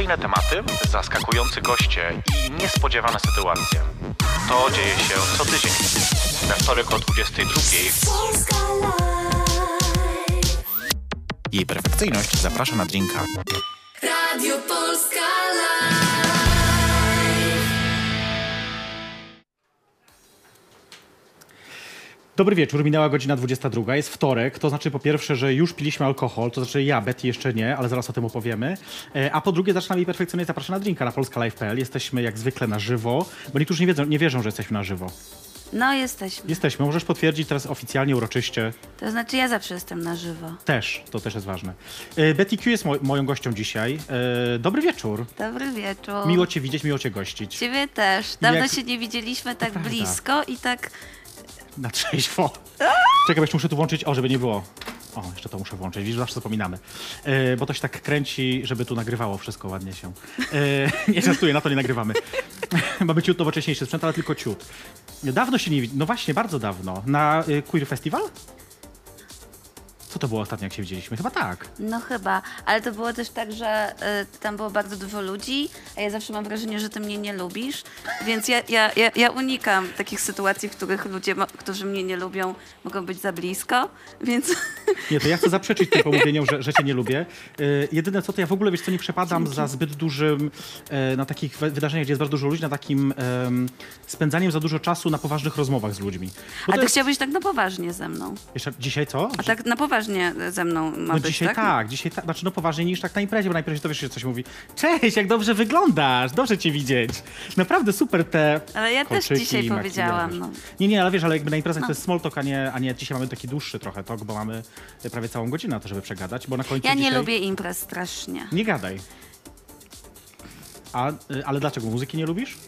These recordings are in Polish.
kontrowersyjne tematy, zaskakujący goście i niespodziewane sytuacje. To dzieje się co tydzień. We wtorek o 22. Polska Live. Jej perfekcyjność zaprasza na drinka. Radio Polska Live. Dobry wieczór, minęła godzina 22, jest wtorek, to znaczy po pierwsze, że już piliśmy alkohol, to znaczy ja, Betty jeszcze nie, ale zaraz o tym opowiemy. E, A po drugie, zaczynam jej perfekcyjnie zapraszam na drinka na polskalive.pl. Jesteśmy jak zwykle na żywo, bo niektórzy nie, wiedzą, nie wierzą, że jesteśmy na żywo. No, jesteśmy. Jesteśmy, możesz potwierdzić teraz oficjalnie, uroczyście. To znaczy, ja zawsze jestem na żywo. Też, to też jest ważne. E, Betty Q jest mo- moją gością dzisiaj. E, Dobry wieczór. Dobry wieczór. Miło cię widzieć, miło cię gościć. Ciebie też. Dawno Jak- się nie widzieliśmy tak blisko i tak. Na trzeźwo. Czekaj, jeszcze muszę tu włączyć, o, żeby nie było. O, jeszcze to muszę włączyć, widzisz, zawsze zapominamy. E, bo to się tak kręci, żeby tu nagrywało wszystko ładnie się. E, nie żartuję, na to nie nagrywamy. Ma być ciut nowocześniejszy sprzęt, ale tylko ciut. Dawno się nie no właśnie, bardzo dawno. Na y, Queer Festival? To było ostatnio, jak się widzieliśmy? Chyba tak. No chyba, ale to było też tak, że y, tam było bardzo dużo ludzi, a ja zawsze mam wrażenie, że ty mnie nie lubisz, więc ja, ja, ja, ja unikam takich sytuacji, w których ludzie, mo- którzy mnie nie lubią, mogą być za blisko, więc Nie, to ja chcę zaprzeczyć tym pomówieniom, że, że cię nie lubię. E, jedyne co, to ja w ogóle, wiesz co, nie przepadam za zbyt dużym, e, na takich we- wydarzeniach, gdzie jest bardzo dużo ludzi, na takim em, spędzaniem za dużo czasu na poważnych rozmowach z ludźmi. Bo a to ty jest, chciałbyś tak na poważnie ze mną. jeszcze, dzisiaj co? A tak na poważnie ze mną ma No być, dzisiaj tak? tak? dzisiaj tak, znaczy no poważniej niż tak na imprezie, bo na imprezie to wiesz, że coś mówi. Cześć, jak dobrze wyglądasz, dobrze cię widzieć. Naprawdę super te Ale ja też dzisiaj powiedziałam, no. Nie, nie, ale wiesz, ale jakby na imprezach to jest small talk, a nie, a nie dzisiaj mamy taki dłuższy trochę talk, bo mamy prawie całą godzinę na to, żeby przegadać, bo na końcu Ja nie dzisiaj... lubię imprez strasznie. Nie gadaj. A, y, ale dlaczego? Muzyki nie lubisz?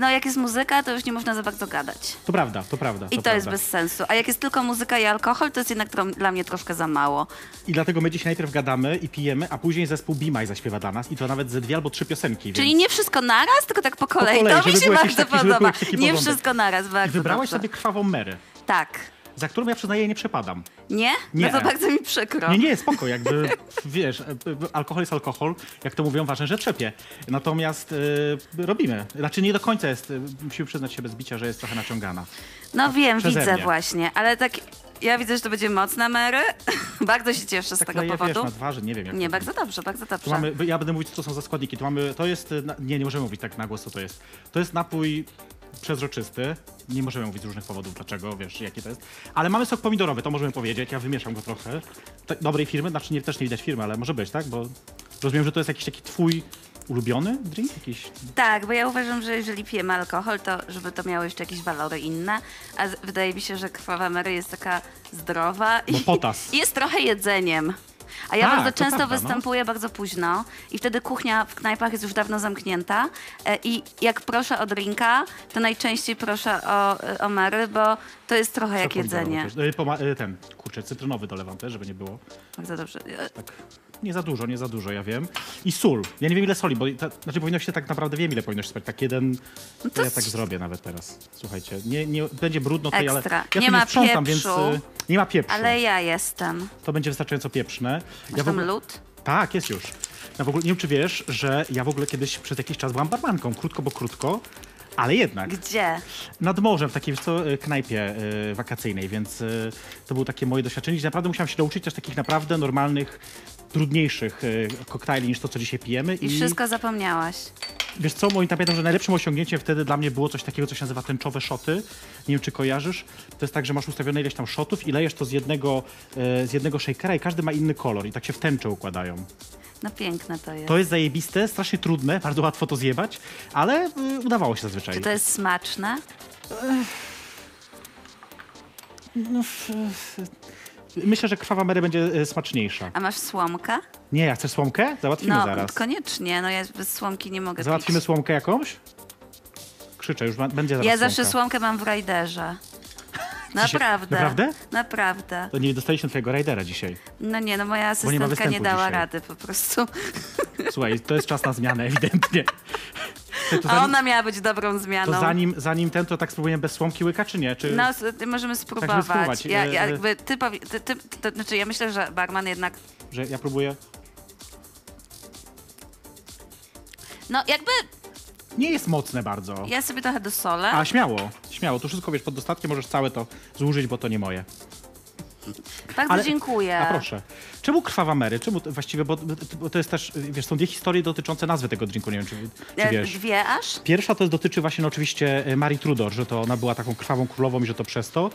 No jak jest muzyka, to już nie można za bardzo gadać. To prawda, to prawda. I to, prawda. jest bez sensu. A jak jest tylko muzyka i alkohol, to jest jednak tro- dla mnie troszkę za mało. I dlatego my dzisiaj najpierw gadamy i pijemy, a później zespół Bimaj zaśpiewa dla nas i to nawet ze dwie albo trzy piosenki. Czyli więc... nie wszystko naraz, tylko tak po kolei. kolei, to mi się bardzo taki- podoba. Nie porządek. wszystko naraz, I bardzo wybrałaś dobrze. sobie krwawą Merę, Tak. Za którą ja przyznaję nie przepadam. Nie? Nie. No to bardzo mi przykro. Nie, nie, spoko, jakby, wiesz, alkohol jest alkohol, jak to mówią, ważne, że trzepie. Natomiast e, robimy. Znaczy nie do końca jest, e, musimy przyznać się bez bicia, że jest trochę naciągana. No wiem, Przeze widzę mnie. właśnie, ale tak ja widzę, że to będzie mocna Mary. bardzo się cieszę z Tak tego leje, powodu. wiesz, na twarzy, nie wiem jak Nie, bardzo dobrze, bardzo dobrze. Tu mamy, ja będę mówić, co to są za składniki. Tu mamy, to jest, nie, nie możemy mówić tak na głos, co to jest. To jest napój przezroczysty. Nie możemy mówić z różnych powodów, dlaczego, wiesz, jaki to jest. Ale mamy sok pomidorowy, to możemy powiedzieć. Ja wymieszam go trochę. Tak, dobrej firmy, znaczy nie, też nie widać firmy, ale może być, tak? Bo rozumiem, że to jest jakiś taki twój ulubiony drink? Jakiś... Tak, bo ja uważam, że jeżeli pijemy alkohol, to żeby to miało jeszcze jakieś walory inne, a wydaje mi się, że krwawa Mary jest taka zdrowa Bo i potas. i jest trochę jedzeniem. A ja Tak, bardzo to często prawda, no. występuję bardzo późno i wtedy kuchnia w knajpach jest już dawno zamknięta e, i jak proszę o drinka, to najczęściej proszę o, o Mary, bo to jest trochę jak pomidorowy jedzenie. też. E, Poma- e, ten, kurczę, cytrynowy dolewam też, żeby nie było. Bardzo dobrze. E, Tak. Nie za dużo, nie za dużo, ja wiem. I sól. Ja nie wiem ile soli, bo ta, znaczy powinno się tak naprawdę wiem ile powinno się spać. Tak jeden, to, to ja tak zrobię nawet teraz. Słuchajcie, nie, nie będzie brudno tutaj, ale ja tu Nie ma sprzątam, pieprzu. więc y, nie ma pieprzu. Ale ja jestem. To będzie wystarczająco pieprzne. Masz Ja w ogóle- lód? Tak, jest już. Ja w ogóle nie wiem, czy wiesz, że ja w ogóle kiedyś przez jakiś czas byłam barmanką. Krótko, bo krótko, ale jednak. Gdzie? Nad morzem, w takiej wiesz co, y, knajpie y, wakacyjnej, więc y, to było takie moje doświadczenie, gdzie naprawdę musiałam się nauczyć też takich naprawdę normalnych, trudniejszych y, koktajli niż to, co dzisiaj pijemy. I wszystko zapomniałaś. Wiesz co, moim pamiętam, że najlepszym osiągnięciem wtedy dla mnie było coś takiego, co się nazywa tęczowe szoty. Nie wiem, czy kojarzysz. To jest tak, że masz ustawione ileś tam szotów i lejesz to z jednego, e, z jednego shakera i każdy ma inny kolor i tak się w tęczę układają. No piękne to jest. To jest zajebiste, strasznie trudne, bardzo łatwo to zjebać, ale y, udawało się zazwyczaj. Czy to jest smaczne? Myślę, że krwawa Mary będzie e, smaczniejsza. A masz słomkę? Nie, ja chcesz słomkę? Załatwimy No, zaraz. koniecznie. No ja bez słomki nie mogę Załatwimy pić. słomkę jakąś? Krzyczę, już ma, będzie zaraz Ja zawsze słomka. słomkę mam w rajderze. Naprawdę. Naprawdę? Naprawdę. To nie dostaliśmy twojego rajdera dzisiaj. No nie, no moja nie asystentka nie, występu dała dzisiaj. rady po prostu. Słuchaj, to jest czas na zmianę, ewidentnie. To A zanim, ona miała być dobrą to zmianą. zanim, zanim ten, to tak spróbujemy bez słomki łyka, czy nie? Czy... No, możemy spróbować. spróbować. Ja, ja, jakby ty, powie, ty, ty, to znaczy ja myślę, że barman jednak Że ja próbuję... No jakby Nie jest mocne bardzo. ja sobie trochę dosolę. A śmiało, śmiało. Tu wszystko wiesz pod dostatkiem, możesz całe to zużyć, bo to nie moje. Bardzo Ale- dziękuję. A proszę. Czemu krwawa Mary? Czemu to właściwie, bo, bo to jest też, wiesz, są dwie historie dotyczące nazwy tego drinku, nie wiem, czy, czy E, wiesz. Dwie aż? Pierwsza to jest, dotyczy właśnie no, oczywiście e, Marii Trudor, że to ona była taką krwawą królową i że to przez to.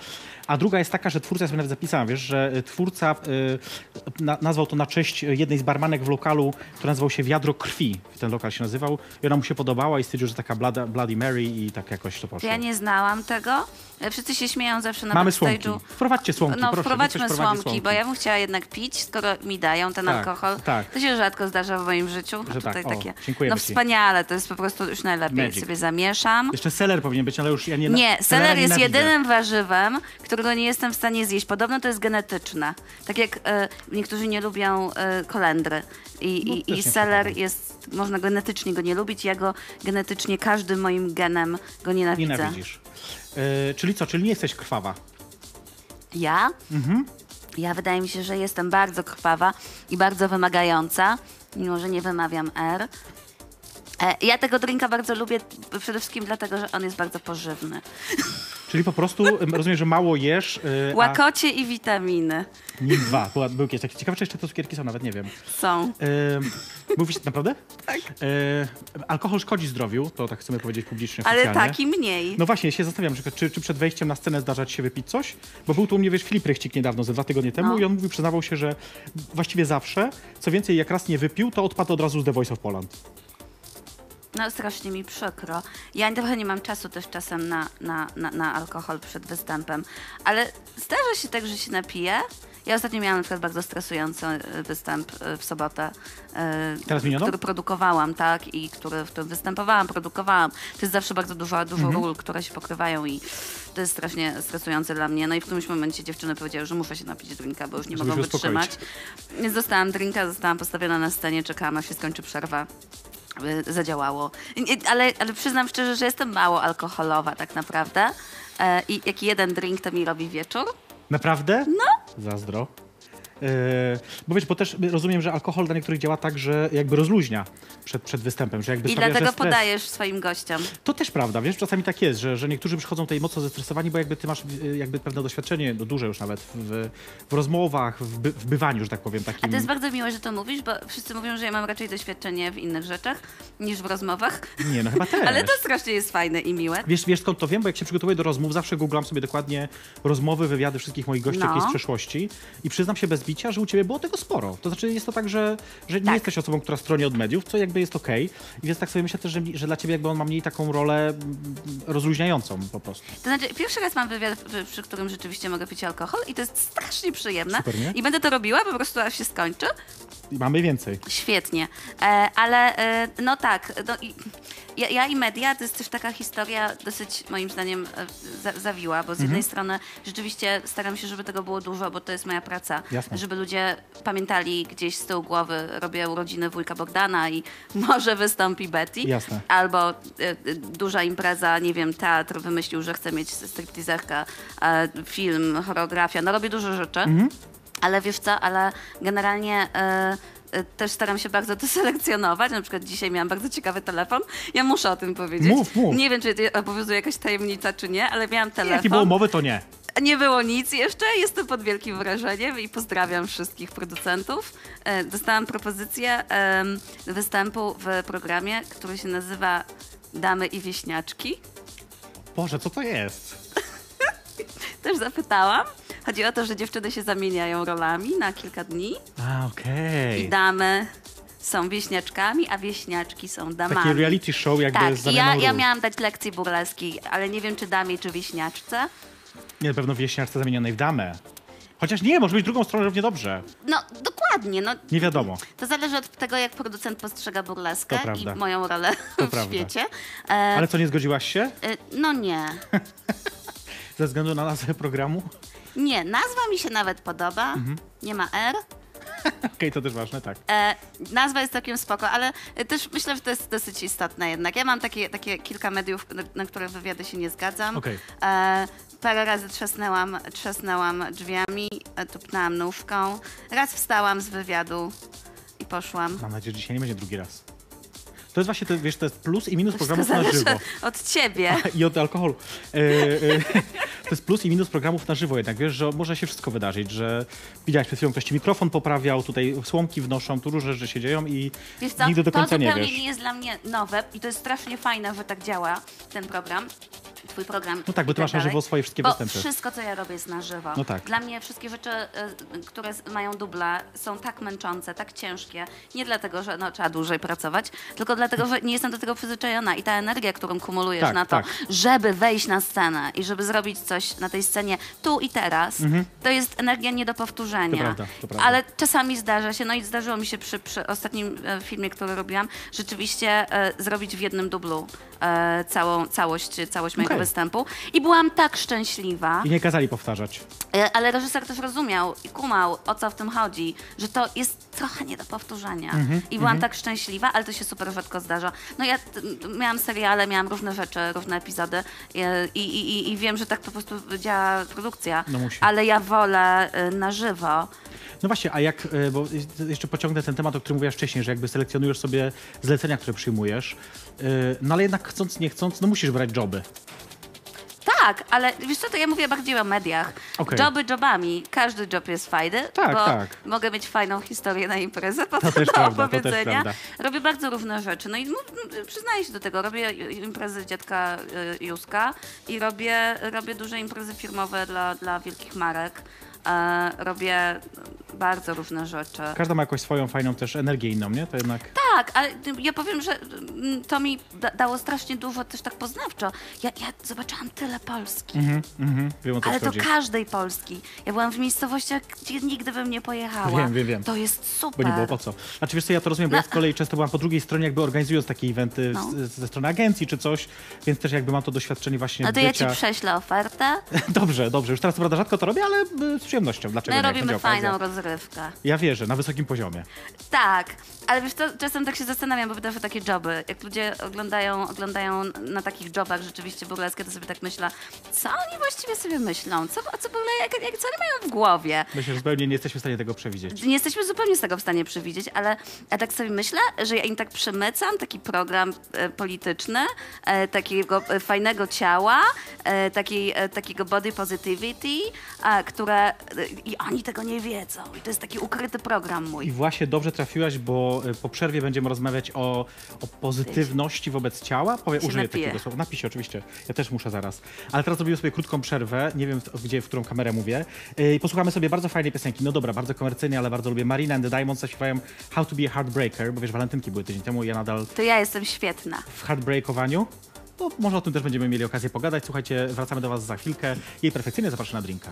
A druga jest taka, że twórca, ja sobie nawet zapisałem, wiesz, że e, twórca e, na, nazwał to na cześć jednej z barmanek w lokalu, który nazywał się Wiadro Krwi. Ten lokal się nazywał. I ona mu się podobała i stwierdził, że taka Bloody, Mary i tak jakoś to To poszło. ja nie znałam tego. E, Wszyscy się śmieją zawsze na Mamy backstage'u. słomki. Wprowadźcie słomki, No, proszę. wprowadźmy niech ktoś prowadzi słomki, bo ja bym chciała jednak pić, skoro mi dają ten Tak, alkohol. tak. To się rzadko zdarza w moim życiu. A Że tak, tutaj o, takie. dziękujemy No ci. wspaniale, to jest po prostu już najlepiej. Magic. Sobie zamieszam. Jeszcze seler powinien być, ale już ja nie Nie, seler jest nienawidzę. jedynym warzywem, którego nie jestem w stanie zjeść. Podobno to jest genetyczne. Tak jak e, niektórzy nie lubią e, kolendry. I, No, i, też i nie seler przepadam. jest, można genetycznie go nie lubić. Ja go genetycznie każdym moim genem go nienawidzę. Nienawidzisz. E, czyli co, czyli nie jesteś krwawa? Ja? Mhm. Ja wydaje mi się, że jestem bardzo krwawa i bardzo wymagająca, mimo że nie wymawiam R. E, Ja tego drinka bardzo lubię przede wszystkim dlatego, że on jest bardzo pożywny. Czyli po prostu em, rozumiem, że mało jesz, e, a Łakocie i witaminy nim dwa. Była, był kiedyś taki. Ciekawe, czy jeszcze te cukierki są, nawet nie wiem. są. E, mówisz naprawdę? Tak. E, alkohol szkodzi zdrowiu, to tak chcemy powiedzieć publicznie Ale tak i mniej. No właśnie, ja się zastanawiam, czy, czy przed wejściem na scenę zdarza ci się wypić coś? Bo był tu u mnie, wiesz, Filip Rychcik niedawno, ze dwa tygodnie temu No. i on mówił, przyznawał się, że właściwie zawsze, co więcej, jak raz nie wypił, to odpadł od razu z The Voice of Poland. No strasznie mi przykro. Ja trochę nie mam czasu też czasem na, na, na, na alkohol przed występem, ale zdarza się tak, że się napiję. Ja ostatnio miałam na przykład bardzo stresujący e, występ e, w sobotę, e, Teraz minioną? który produkowałam, tak, i który, w którym występowałam, produkowałam. To jest zawsze bardzo dużo, dużo Mhm. ról, które się pokrywają i to jest strasznie stresujące dla mnie. No i w którymś momencie dziewczyny powiedziały, że muszę się napić drinka, bo już nie Żeby mogą wytrzymać. Więc dostałam drinka, zostałam postawiona na scenie, czekałam aż się skończy przerwa y, zadziałało. Nie, Ale, ale przyznam szczerze, że jestem mało alkoholowa tak naprawdę. E, I jaki jeden drink to mi robi wieczór. Naprawdę? No. Zazdro. E, bo wiesz, bo też rozumiem, że alkohol dla niektórych działa tak, że jakby rozluźnia przed, przed występem, że jakby I sprawia, dlatego podajesz swoim gościom. To też prawda, wiesz, czasami tak jest, że, że niektórzy przychodzą tutaj mocno zestresowani, bo jakby ty masz y, jakby pewne doświadczenie, no duże już nawet, w, w rozmowach, w, by, w bywaniu, że tak powiem, A takim... to jest bardzo miłe, że to mówisz, bo wszyscy mówią, że ja mam raczej doświadczenie w innych rzeczach niż w rozmowach. Nie, no chyba też. Ale to strasznie jest fajne i miłe. Wiesz, wiesz skąd to wiem? Bo jak się przygotowuję do rozmów, zawsze googlam sobie dokładnie rozmowy, wywiady wszystkich moich gości No. jakiejś z przeszłości i przyznam się bez że u ciebie było tego sporo. To znaczy jest to tak, że, że nie Tak. jesteś osobą, która stronie od mediów, co jakby jest okej. I więc tak sobie myślę też, że, że dla ciebie jakby on ma mniej taką rolę mm, rozluźniającą po prostu. To znaczy, pierwszy raz mam wywiad, przy- przy którym rzeczywiście mogę pić alkohol i to jest strasznie przyjemne. Super, nie? I będę to robiła po prostu, aż się skończy. I mamy więcej. Świetnie, e, ale e, no tak, no i ja, ja i media to jest też taka historia dosyć moim zdaniem e, za, zawiła, bo z jednej strony rzeczywiście staram się, żeby tego było dużo, bo to jest moja praca, Jasne. żeby ludzie pamiętali gdzieś z tyłu głowy, robię urodziny wujka Bogdana i może wystąpi Betty, Jasne. albo e, duża impreza, nie wiem, teatr wymyślił, że chce mieć stripteaserkę, e, film, choreografia, no robię dużo rzeczy. Mhm. Ale wiesz co, ale generalnie e, też staram się bardzo to selekcjonować. Na przykład dzisiaj miałam bardzo ciekawy telefon. Ja muszę o tym powiedzieć. Mów, mów. Nie wiem, czy obowiązuje jakaś tajemnica, czy nie, ale miałam telefon. Jak nie było mowy, to nie. Nie było nic jeszcze, jestem pod wielkim wrażeniem i pozdrawiam wszystkich producentów. E, Dostałam propozycję występu w programie, który się nazywa Damy i Wieśniaczki. Boże, co to jest? Też zapytałam. Chodzi o to, że dziewczyny się zamieniają rolami na kilka dni A, okej. i damy są wieśniaczkami, a wieśniaczki są damami. Takie reality show jakby tak, z i ja, zamianą ja ról. miałam dać lekcję burleskiej, ale nie wiem, czy damie, czy wieśniaczce. Nie, na pewno wieśniarce zamienionej w damę. Chociaż nie, może być drugą stroną równie dobrze. No, dokładnie. No, Nie wiadomo. To zależy od tego, jak producent postrzega burleskę To prawda. i moją rolę To w prawda. świecie. E, Ale co, nie zgodziłaś się? e, no nie. Ze względu na nazwę programu? Nie, nazwa mi się nawet podoba. Mhm. Nie ma R. Okej, to też ważne, tak. E, nazwa jest całkiem spoko, ale e, też myślę, że to jest dosyć istotne jednak. Ja mam takie, takie kilka mediów, na, na które wywiady się nie zgadzam. Okej. E, parę razy trzasnęłam, trzasnęłam drzwiami, e, tupnęłam nóżką. Raz wstałam z wywiadu i poszłam. Mam nadzieję, że dzisiaj nie będzie drugi raz. To jest właśnie, to, wiesz, to jest plus i minus Wszystko programów na żywo. od ciebie. I od alkoholu. E, e, to jest plus i minus programów na żywo jednak, wiesz, że może się wszystko wydarzyć, że widziałeś przed chwilą ktoś mikrofon poprawiał, tutaj słomki wnoszą, tu różne rzeczy się dzieją i Wiesz co, nigdy do to końca nie zupełnie wiesz. nie jest dla mnie nowe i to jest strasznie fajne, że tak działa ten program, twój program. No tak, bo ty i masz na dalej. żywo swoje wszystkie bo występy. wszystko, co ja robię jest na żywo. No tak. Dla mnie wszystkie rzeczy, y, które mają dubla są tak męczące, tak ciężkie. Nie dlatego, że no, trzeba dłużej pracować, tylko dlatego, że nie jestem do tego przyzwyczajona i ta energia, którą kumulujesz Tak, na to, tak. żeby wejść na scenę i żeby zrobić coś na tej scenie tu i teraz, to jest energia nie do powtórzenia. Mhm. To prawda, to prawda. Ale czasami zdarza się, no i zdarzyło mi się przy, przy ostatnim e, filmie, który robiłam, rzeczywiście e, zrobić w jednym dublu e, całą, całość, całość mojego Okej. występu. I byłam tak szczęśliwa, I nie kazali powtarzać. e, ale reżyser też rozumiał i kumał, o co w tym chodzi, że to jest trochę nie do powtórzenia. Mhm, I byłam tak szczęśliwa, ale to się super rzadko zdarza. No ja t- miałam seriale, miałam różne rzeczy, różne epizody e, i, i, i, i wiem, że tak po prostu działa produkcja, No musi. ale ja wolę e, na żywo. No właśnie, a jak, e, bo jeszcze pociągnę ten temat, o którym mówiłaś wcześniej, że jakby selekcjonujesz sobie zlecenia, które przyjmujesz, no ale jednak chcąc, nie chcąc, no musisz brać joby. Tak, ale wiesz co, to ja mówię bardziej o mediach. Okej. Joby jobami. Każdy job jest fajny, Tak, bo tak. mogę mieć fajną historię na imprezę, potem też do prawda, to też opowiedzenia. Robię bardzo różne rzeczy. No i no, przyznaję się do tego. Robię imprezy dziadka y, Józka i robię, robię duże imprezy firmowe dla, dla wielkich marek. E, robię bardzo różne rzeczy. Każda ma jakąś swoją fajną też energię inną, nie? To jednak... Tak, ale ja powiem, że mm, to mi da dało strasznie dużo też tak poznawczo. Ja, ja zobaczyłam tyle Polski. Mhm, mhm, wiem o co Ale chodzi. każdej Polski. Ja byłam w miejscowościach, gdzie nigdy bym nie pojechała. Wiem, wiem, wiem. To jest super. Bo nie było po co. Znaczy wiesz co, ja to rozumiem, bo ja z kolei często byłam po drugiej stronie, jakby organizując takie eventy No. z, ze strony agencji czy coś, więc też jakby mam to doświadczenie właśnie No to ja ci bycia... prześlę ofertę. Dobrze, dobrze. Już teraz co prawda rzadko to robię, ale y, z przyjemnością. Dlaczego My nie? Robimy fajną rozrywkę. Ja wierzę, na wysokim poziomie. Tak, ale wiesz co, czasem tak się zastanawiam, bo wydarzą takie joby. Jak ludzie oglądają, oglądają na takich jobach rzeczywiście burleskie, to sobie tak myślę, co oni właściwie sobie myślą? Co, co, jak, jak, co oni mają w głowie? Myślę, że zupełnie nie jesteśmy w stanie tego przewidzieć. Nie jesteśmy zupełnie z tego w stanie przewidzieć, ale ja tak sobie myślę, że ja im tak przemycam taki program e, polityczny, e, takiego e, fajnego ciała, e, takiej, e, takiego body positivity, a, które e, i oni tego nie wiedzą. I to jest taki ukryty program I mój. właśnie dobrze trafiłaś, bo y, po przerwie będziemy rozmawiać o, o pozytywności wobec ciała. Powie, użyję napiję. takiego słowa. Napiszę oczywiście. Ja też muszę zaraz. Ale teraz zrobimy sobie krótką przerwę. Nie wiem, w- gdzie, w którą kamerę mówię. Y, I posłuchamy sobie bardzo fajnej piosenki. No dobra, bardzo komercyjnej, ale bardzo lubię. Marina and the Diamonds zaśpiewają How to be a Heartbreaker, bo wiesz, walentynki były tydzień temu i ja nadal To ja jestem świetna. w heartbreakowaniu. No, może o tym też będziemy mieli okazję pogadać. Słuchajcie, wracamy do Was za chwilkę. Jej perfekcyjnie zapraszam na drinka.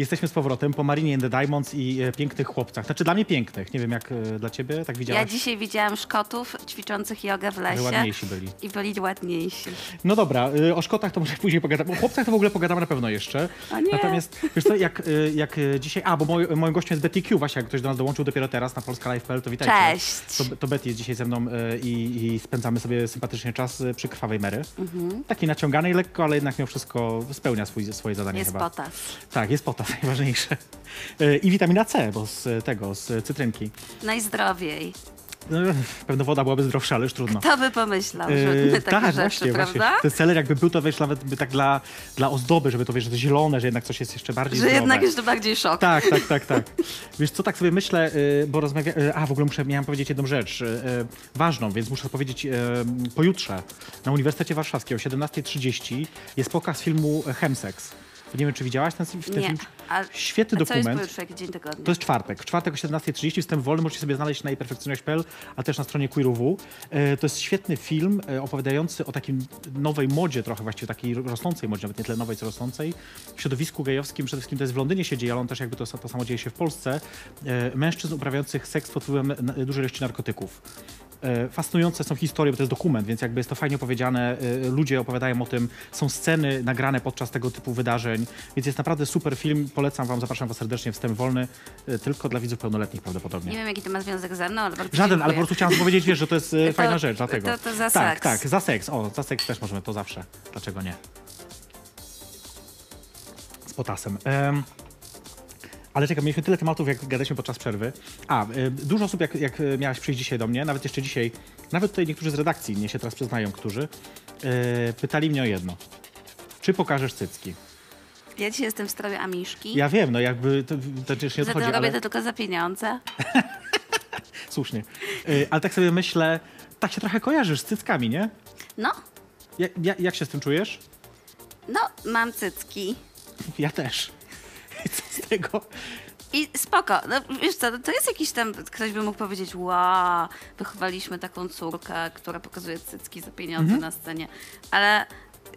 Jesteśmy z powrotem po Marinie and the Diamonds i e, pięknych chłopcach. Znaczy dla mnie pięknych. Nie wiem jak e, dla ciebie, tak Ja widziałaś? dzisiaj widziałam Szkotów ćwiczących jogę w lesie. ładniejsi byli. I byli ładniejsi. No dobra, y, o Szkotach to może później pogadamy. O chłopcach to w ogóle pogadamy na pewno jeszcze. A nie. Natomiast wiesz co, jak, jak dzisiaj... A, bo moj, moim gościem jest Betty Q, właśnie jak ktoś do nas dołączył dopiero teraz na polskalive.pl, to witajcie. Cześć. To, to Betty jest dzisiaj ze mną i, i spędzamy sobie sympatycznie czas przy Krwawej Mary. Mhm. Takiej naciąganej lekko, ale jednak mimo wszystko spełnia swój, swoje zadanie Jest chyba. potas. Tak, jest potas, najważniejsze. Y, I witamina C, bo z tego, z cytrynki. Najzdrowiej. No, Pewno woda byłaby zdrowsza, ale już trudno. Kto by pomyślał, że Yy, takie tak, rzeczy, właśnie, prawda? właśnie. Ten seler jakby był to, wiesz, nawet by tak dla, dla ozdoby, żeby to, wiesz, że to zielone, że jednak coś jest jeszcze bardziej Że zdrowe. jednak jeszcze bardziej szok. Tak, tak, tak, tak. Wiesz co, tak sobie myślę, y, bo rozmawia... y, A, w ogóle muszę, miałem powiedzieć jedną rzecz ważną, więc muszę powiedzieć pojutrze na Uniwersytecie Warszawskim o 17.30 jest pokaz filmu Chemsex. Nie wiem, czy widziałaś ten, ten Nie. film? A, Świetny a co jest dokument. pojutrze, jaki dzień tygodnia? To jest czwartek. W czwartek o 17.30 wstęp wolny możecie sobie znaleźć na perfekcjonalność.pl, a też na stronie queeru.w. E, To jest świetny film e, opowiadający o takim nowej modzie, trochę właściwie takiej rosnącej modzie, nawet nie tyle nowej, co rosnącej. W środowisku gejowskim przede wszystkim to jest w Londynie się dzieje, ale on też jakby to, to samo dzieje się w Polsce. E, Mężczyzn uprawiających seks pod wpływem dużej ilości narkotyków. E, Fascynujące są historie, bo to jest dokument, więc jakby jest to fajnie opowiedziane. e, Ludzie opowiadają o tym, są sceny nagrane podczas tego typu wydarzeń, więc jest naprawdę super film. Polecam wam, zapraszam was serdecznie. Wstęp wolny, e, tylko dla widzów pełnoletnich prawdopodobnie. Nie wiem, jaki to ma związek ze mną, ale bardzo Żaden, dziękuję. ale po prostu chciałam powiedzieć, wiesz, że to jest To- fajna rzecz, dlatego. to- to za tak, seks. Tak, za seks. O, za seks też możemy, to zawsze. Dlaczego nie? potasem. Em, ale czekaj, mieliśmy tyle tematów, jak gadaliśmy podczas przerwy. A, y, dużo osób, jak, jak y, miałaś przyjść dzisiaj do mnie, nawet jeszcze dzisiaj, nawet tutaj niektórzy z redakcji, nie się teraz przyznają, którzy, y, pytali mnie o jedno. Czy pokażesz cycki? Ja dzisiaj jestem w stroju Amiszki. Ja wiem, no jakby to, to też nie Zatem odchodzi, robię ale to tylko za pieniądze. słusznie. Y, ale tak sobie myślę, tak się trochę kojarzysz z cyckami, nie? No, Ja, ja, jak się z tym czujesz? no, mam cycki. Ja też. I co z tego? I spoko, no, wiesz co, to jest jakiś tam, ktoś by mógł powiedzieć, wow, wychowaliśmy taką córkę, która pokazuje cycki za pieniądze Mhm. na scenie, ale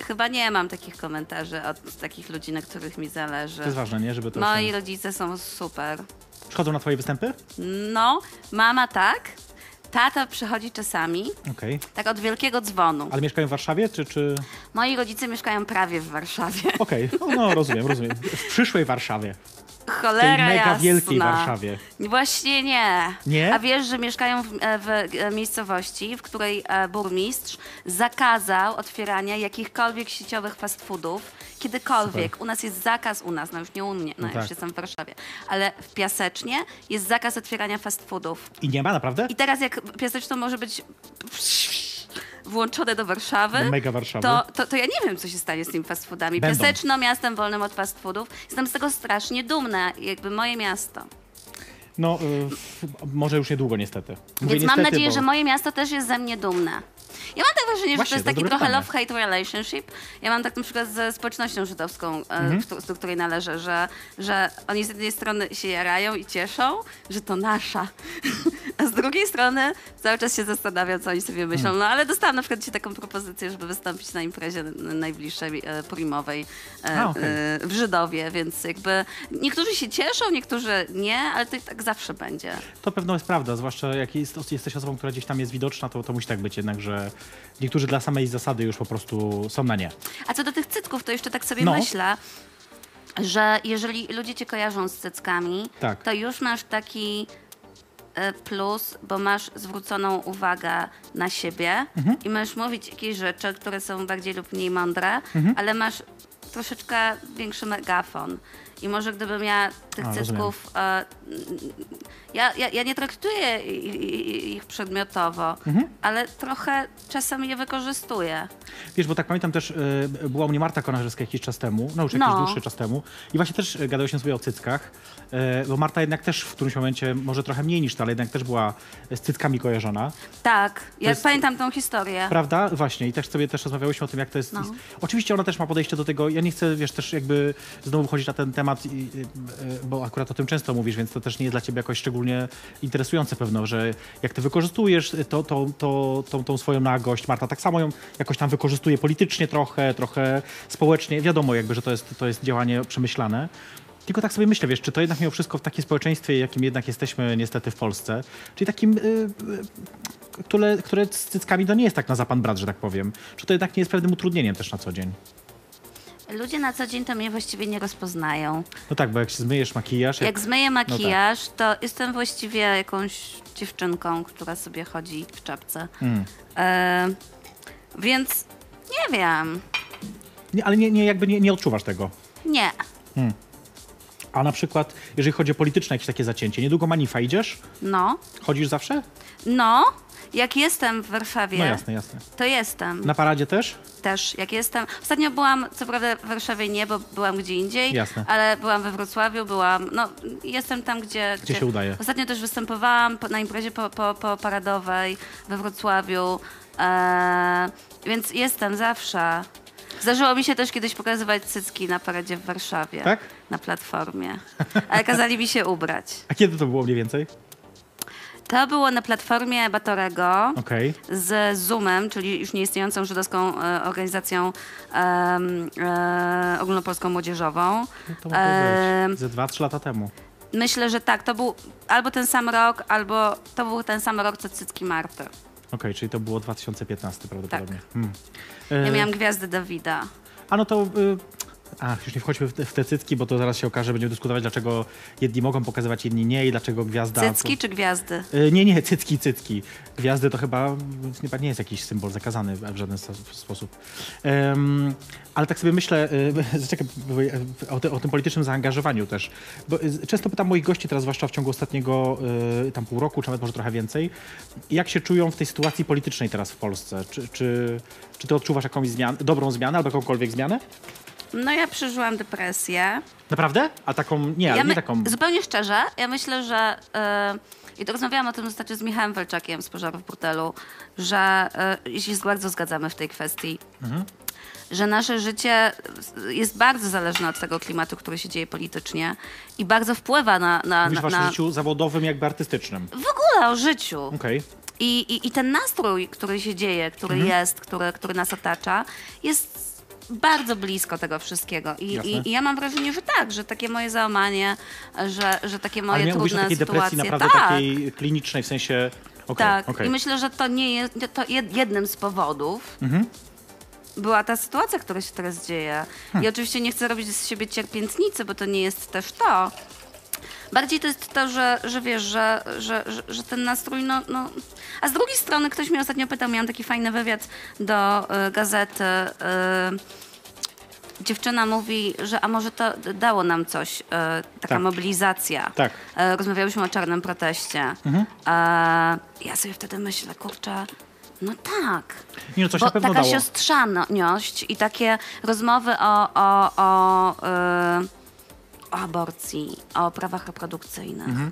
chyba nie mam takich komentarzy od takich ludzi, na których mi zależy. To jest ważne, nie? Żeby to Moi rodzice są super. Przychodzą na twoje występy? No, mama tak, tata przychodzi czasami, Okej. tak od wielkiego dzwonu. Ale mieszkają w Warszawie, czy... czy... Moi rodzice mieszkają prawie w Warszawie. Okej, no, no rozumiem, rozumiem. W przyszłej Warszawie. Cholera tej mega jasna. wielkiej Warszawie. Właśnie nie. Nie? A wiesz, że mieszkają w, e, w e, miejscowości, w której e, burmistrz zakazał otwierania jakichkolwiek sieciowych fast foodów. Kiedykolwiek. U nas jest zakaz, u nas, no już nie u mnie, no, No już tak. jestem w Warszawie, ale w Piasecznie jest zakaz otwierania fast foodów. I nie ma, naprawdę? I teraz jak Piaseczno może być włączone do Warszawy, Do mega Warszawy. To, to, to ja nie wiem, co się stanie z tymi fast foodami. Będą. Piaseczno miastem wolnym od fast foodów. Jestem z tego strasznie dumna, jakby moje miasto. No, y, może już niedługo niestety. Mówię Więc mam niestety, nadzieję, bo... że moje miasto też jest ze mnie dumne. Ja mam tak wrażenie, Właśnie, że to jest to taki trochę love-hate relationship. Ja mam tak na przykład ze społecznością żydowską, e, Mhm. do której należę, że, że oni z jednej strony się jarają i cieszą, że to nasza, a z drugiej strony cały czas się zastanawiam, co oni sobie myślą. Hmm. No ale dostałam na przykład dzisiaj taką propozycję, żeby wystąpić na imprezie najbliższej e, primowej e, A, okej. e, w Żydowie, więc jakby niektórzy się cieszą, niektórzy nie, ale to i tak zawsze będzie. To pewno jest prawda, zwłaszcza jak jest, jesteś osobą, która gdzieś tam jest widoczna, to, to musi tak być jednak, że niektórzy dla samej zasady już po prostu są na nie. A co do tych cycków, to jeszcze tak sobie No. myślę, że jeżeli ludzie cię kojarzą z cyckami, Tak. to już masz taki plus, bo masz zwróconą uwagę na siebie Mhm. i możesz mówić jakieś rzeczy, które są bardziej lub mniej mądre, Mhm. ale masz troszeczkę większy megafon. I może gdybym ja tych A. E, ja, ja, ja nie traktuję ich przedmiotowo, Mhm. ale trochę czasem je wykorzystuję. Wiesz, bo tak pamiętam też, y, była u mnie Marta Konarzewska jakiś czas temu, no już jakiś No. dłuższy czas temu i właśnie też y, gadałyśmy sobie o cyckach, y, bo Marta jednak też w którymś momencie, może trochę mniej niż to, ale jednak też była z cyckami kojarzona. Tak, ja jest- pamiętam tą historię. Prawda? Właśnie. I też sobie też rozmawiałyśmy o tym, jak to jest. No. Oczywiście ona też ma podejście do tego. Ja nie chcę, wiesz, też jakby znowu wchodzić na ten temat, i, e, bo akurat o tym często mówisz, więc to też nie jest dla ciebie jakoś szczególnie interesujące pewno, że jak ty wykorzystujesz to, to, to, tą, tą swoją nagość, Marta tak samo ją jakoś tam wykorzystuje politycznie trochę, trochę społecznie. Wiadomo jakby, że to jest, to jest działanie przemyślane. Tylko tak sobie myślę, wiesz, czy to jednak mimo wszystko w takim społeczeństwie, jakim jednak jesteśmy niestety w Polsce, czyli takim y, y, które, które z cyckami to nie jest tak na zapan brat, że tak powiem. Czy to jednak nie jest pewnym utrudnieniem też na co dzień? Ludzie na co dzień to mnie właściwie nie rozpoznają. No tak, bo jak się zmyjesz makijaż... Jak zmyję makijaż, tak. to jestem właściwie jakąś dziewczynką, która sobie chodzi w czapce. Mm. E, więc nie wiem. Nie, ale nie, nie, jakby nie, nie odczuwasz tego. Nie. A na przykład, jeżeli chodzi o polityczne jakieś takie zacięcie, niedługo Manifa idziesz? No. Chodzisz zawsze? No. Jak jestem w Warszawie, No jasne, jasne. to jestem. Na paradzie też? Też, jak jestem. Ostatnio byłam, co prawda w Warszawie nie, bo byłam gdzie indziej, Jasne. ale byłam we Wrocławiu, byłam, no jestem tam, gdzie... Gdzie się udaje. Ostatnio też występowałam po, na imprezie po, po, po paradowej we Wrocławiu, e, więc jestem zawsze. Zdarzyło mi się też kiedyś pokazywać cycki na paradzie w Warszawie. Tak? Na platformie. Ale kazali mi się ubrać. A kiedy to było mniej więcej? To było na platformie Batorego Okej. z Zoomem, czyli już nieistniejącą żydowską e, organizacją e, ogólnopolską młodzieżową. No To być. Ze dwa, trzy lata temu. Myślę, że tak, to był albo ten sam rok, albo to był ten sam rok, co Cycki Marty. Okej, czyli to było 2015 prawdopodobnie. Tak. Hmm. Ja E, miałam Gwiazdy Dawida. A no to y, Ach, już nie wchodźmy w te, w te cycki, bo to zaraz się okaże, będziemy dyskutować, dlaczego jedni mogą pokazywać, inni nie i dlaczego gwiazda... Cycki czy gwiazdy? Y, Nie, nie, cycki, cycki. Gwiazdy to chyba, chyba nie jest jakiś symbol zakazany w żaden sposób. Ale tak sobie myślę, y, czekaj, bo, y, o, te, o tym politycznym zaangażowaniu też. Bo y, często pytam moich gości teraz, zwłaszcza w ciągu ostatniego y, tam pół roku, czy nawet może trochę więcej, jak się czują w tej sytuacji politycznej teraz w Polsce? Czy, czy, czy ty odczuwasz jakąś zmianę, dobrą zmianę albo jakąkolwiek zmianę? No ja przeżyłam depresję. Naprawdę? A taką, nie, ale ja nie taką... Zupełnie szczerze, ja myślę, że yy, i to rozmawiałam o tym ostatnio z Michałem Welczakiem z Pożarów w Portelu, że yy, się bardzo zgadzamy w tej kwestii. Mhm. Że nasze życie jest bardzo zależne od tego klimatu, który się dzieje politycznie i bardzo wpływa na, na, Mówisz na, na życiu zawodowym, jakby artystycznym. w ogóle o życiu. Okej. I, i, I ten nastrój, który się dzieje, który Mhm. jest, który, który nas otacza, jest bardzo blisko tego wszystkiego. I, i, I ja mam wrażenie, że tak, że takie moje załamanie, że, że takie moje Ale nie trudne takiej depresji sytuacje. naprawdę tak, takiej klinicznej, w sensie... okej, tak. okej. I myślę, że to nie jest to jed- jednym z powodów. Mhm. Była ta sytuacja, która się teraz dzieje. Hm. I oczywiście nie chcę robić z siebie cierpiętnicy, bo to nie jest też to. Bardziej to jest to, że, że wiesz, że, że, że, ten nastrój, no, no... A z drugiej strony ktoś mnie ostatnio pytał, miałam taki fajny wywiad do y, gazety. Y, dziewczyna mówi, że a może to dało nam coś, y, taka Tak. mobilizacja. Tak. E, rozmawiałyśmy o czarnym proteście. E, ja sobie wtedy myślę, kurczę, no tak. Nie, no coś Bo na pewno taka dało. siostrzaność i takie rozmowy o, o, o, y, o aborcji, o prawach reprodukcyjnych. Mhm.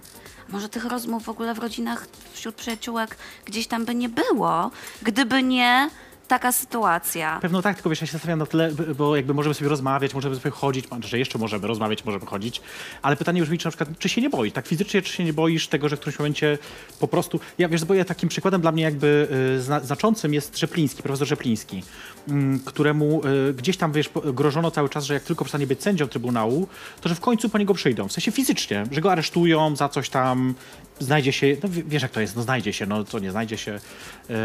Może tych rozmów w ogóle w rodzinach, wśród przyjaciółek gdzieś tam by nie było, gdyby nie taka sytuacja. Pewno tak, tylko wiesz, ja się zastanawiam na tyle, bo jakby możemy sobie rozmawiać, możemy sobie chodzić, że jeszcze możemy rozmawiać, możemy chodzić, ale pytanie brzmi, czy na przykład, czy się nie boisz, tak fizycznie, czy się nie boisz tego, że w którymś momencie po prostu, ja wiesz, bo ja takim przykładem dla mnie jakby y, zna, znaczącym jest Rzepliński, profesor Rzepliński, mm, któremu y, gdzieś tam, wiesz, grożono cały czas, że jak tylko przestanie być sędzią Trybunału, to że w końcu po niego przyjdą, w sensie fizycznie, że go aresztują za coś tam, znajdzie się, no wiesz jak to jest, no znajdzie się, no co nie znajdzie się. Yy,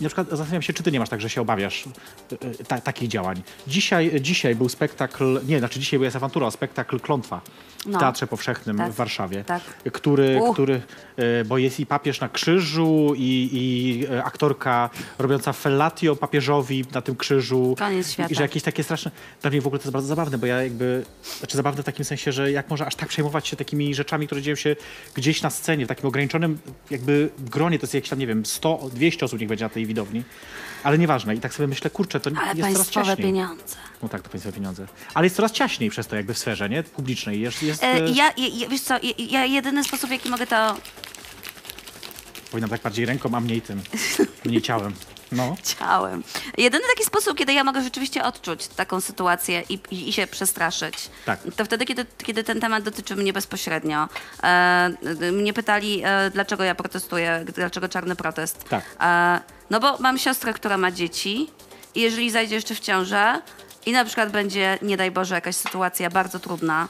na przykład zastanawiam się, czy ty nie masz tak, że się obawiasz yy, ta, takich działań. Dzisiaj, dzisiaj był spektakl, nie, znaczy dzisiaj była jest awantura, spektakl Klątwa w No. Teatrze Powszechnym Tak, w Warszawie, tak. który, Uch. który yy, bo jest i papież na krzyżu i, i aktorka robiąca fellatio papieżowi na tym krzyżu. Koniec świata. I że jakieś takie straszne, dla mnie w ogóle to jest bardzo zabawne, bo ja jakby, znaczy zabawne w takim sensie, że jak może aż tak przejmować się takimi rzeczami, które dzieją się gdzieś na scenie, w takim ograniczonym jakby gronie, to jest jakieś tam, nie wiem, 100, 200 osób niech będzie na tej widowni, ale nieważne. I tak sobie myślę, kurczę, to Ale jest coraz ciaśniej. pieniądze. No tak, to państwowe pieniądze. Ale jest coraz ciaśniej przez to jakby w sferze, nie? Publicznej. Jest, jest, E, e, ja, ja, wiesz co, ja, ja jedyny sposób, w jaki mogę to Powinnam tak bardziej ręką, a mniej tym, mniej ciałem. No. ciałem. Jedyny taki sposób, kiedy ja mogę rzeczywiście odczuć taką sytuację i, i, i się przestraszyć, Tak. to wtedy, kiedy, kiedy ten temat dotyczy mnie bezpośrednio. E, mnie pytali, e, dlaczego ja protestuję, dlaczego czarny protest. Tak. E, no bo mam siostrę, która ma dzieci i jeżeli zajdzie jeszcze w ciążę i na przykład będzie, nie daj Boże, jakaś sytuacja bardzo trudna,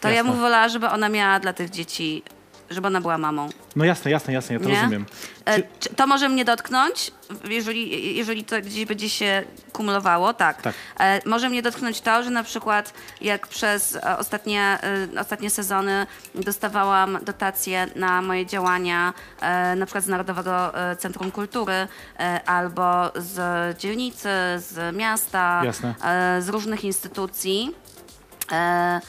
to ja Jasne. bym wolała, żeby ona miała dla tych dzieci, żeby ona była mamą. No jasne, jasne, jasne, ja to Nie? rozumiem. E, Czy, to może mnie dotknąć, jeżeli, jeżeli to gdzieś będzie się kumulowało, tak. Tak. E, może mnie dotknąć to, że na przykład jak przez e, ostatnie, e, ostatnie sezony dostawałam dotacje na moje działania, e, na przykład z Narodowego Centrum Kultury albo z dzielnicy, z miasta, z różnych instytucji. E,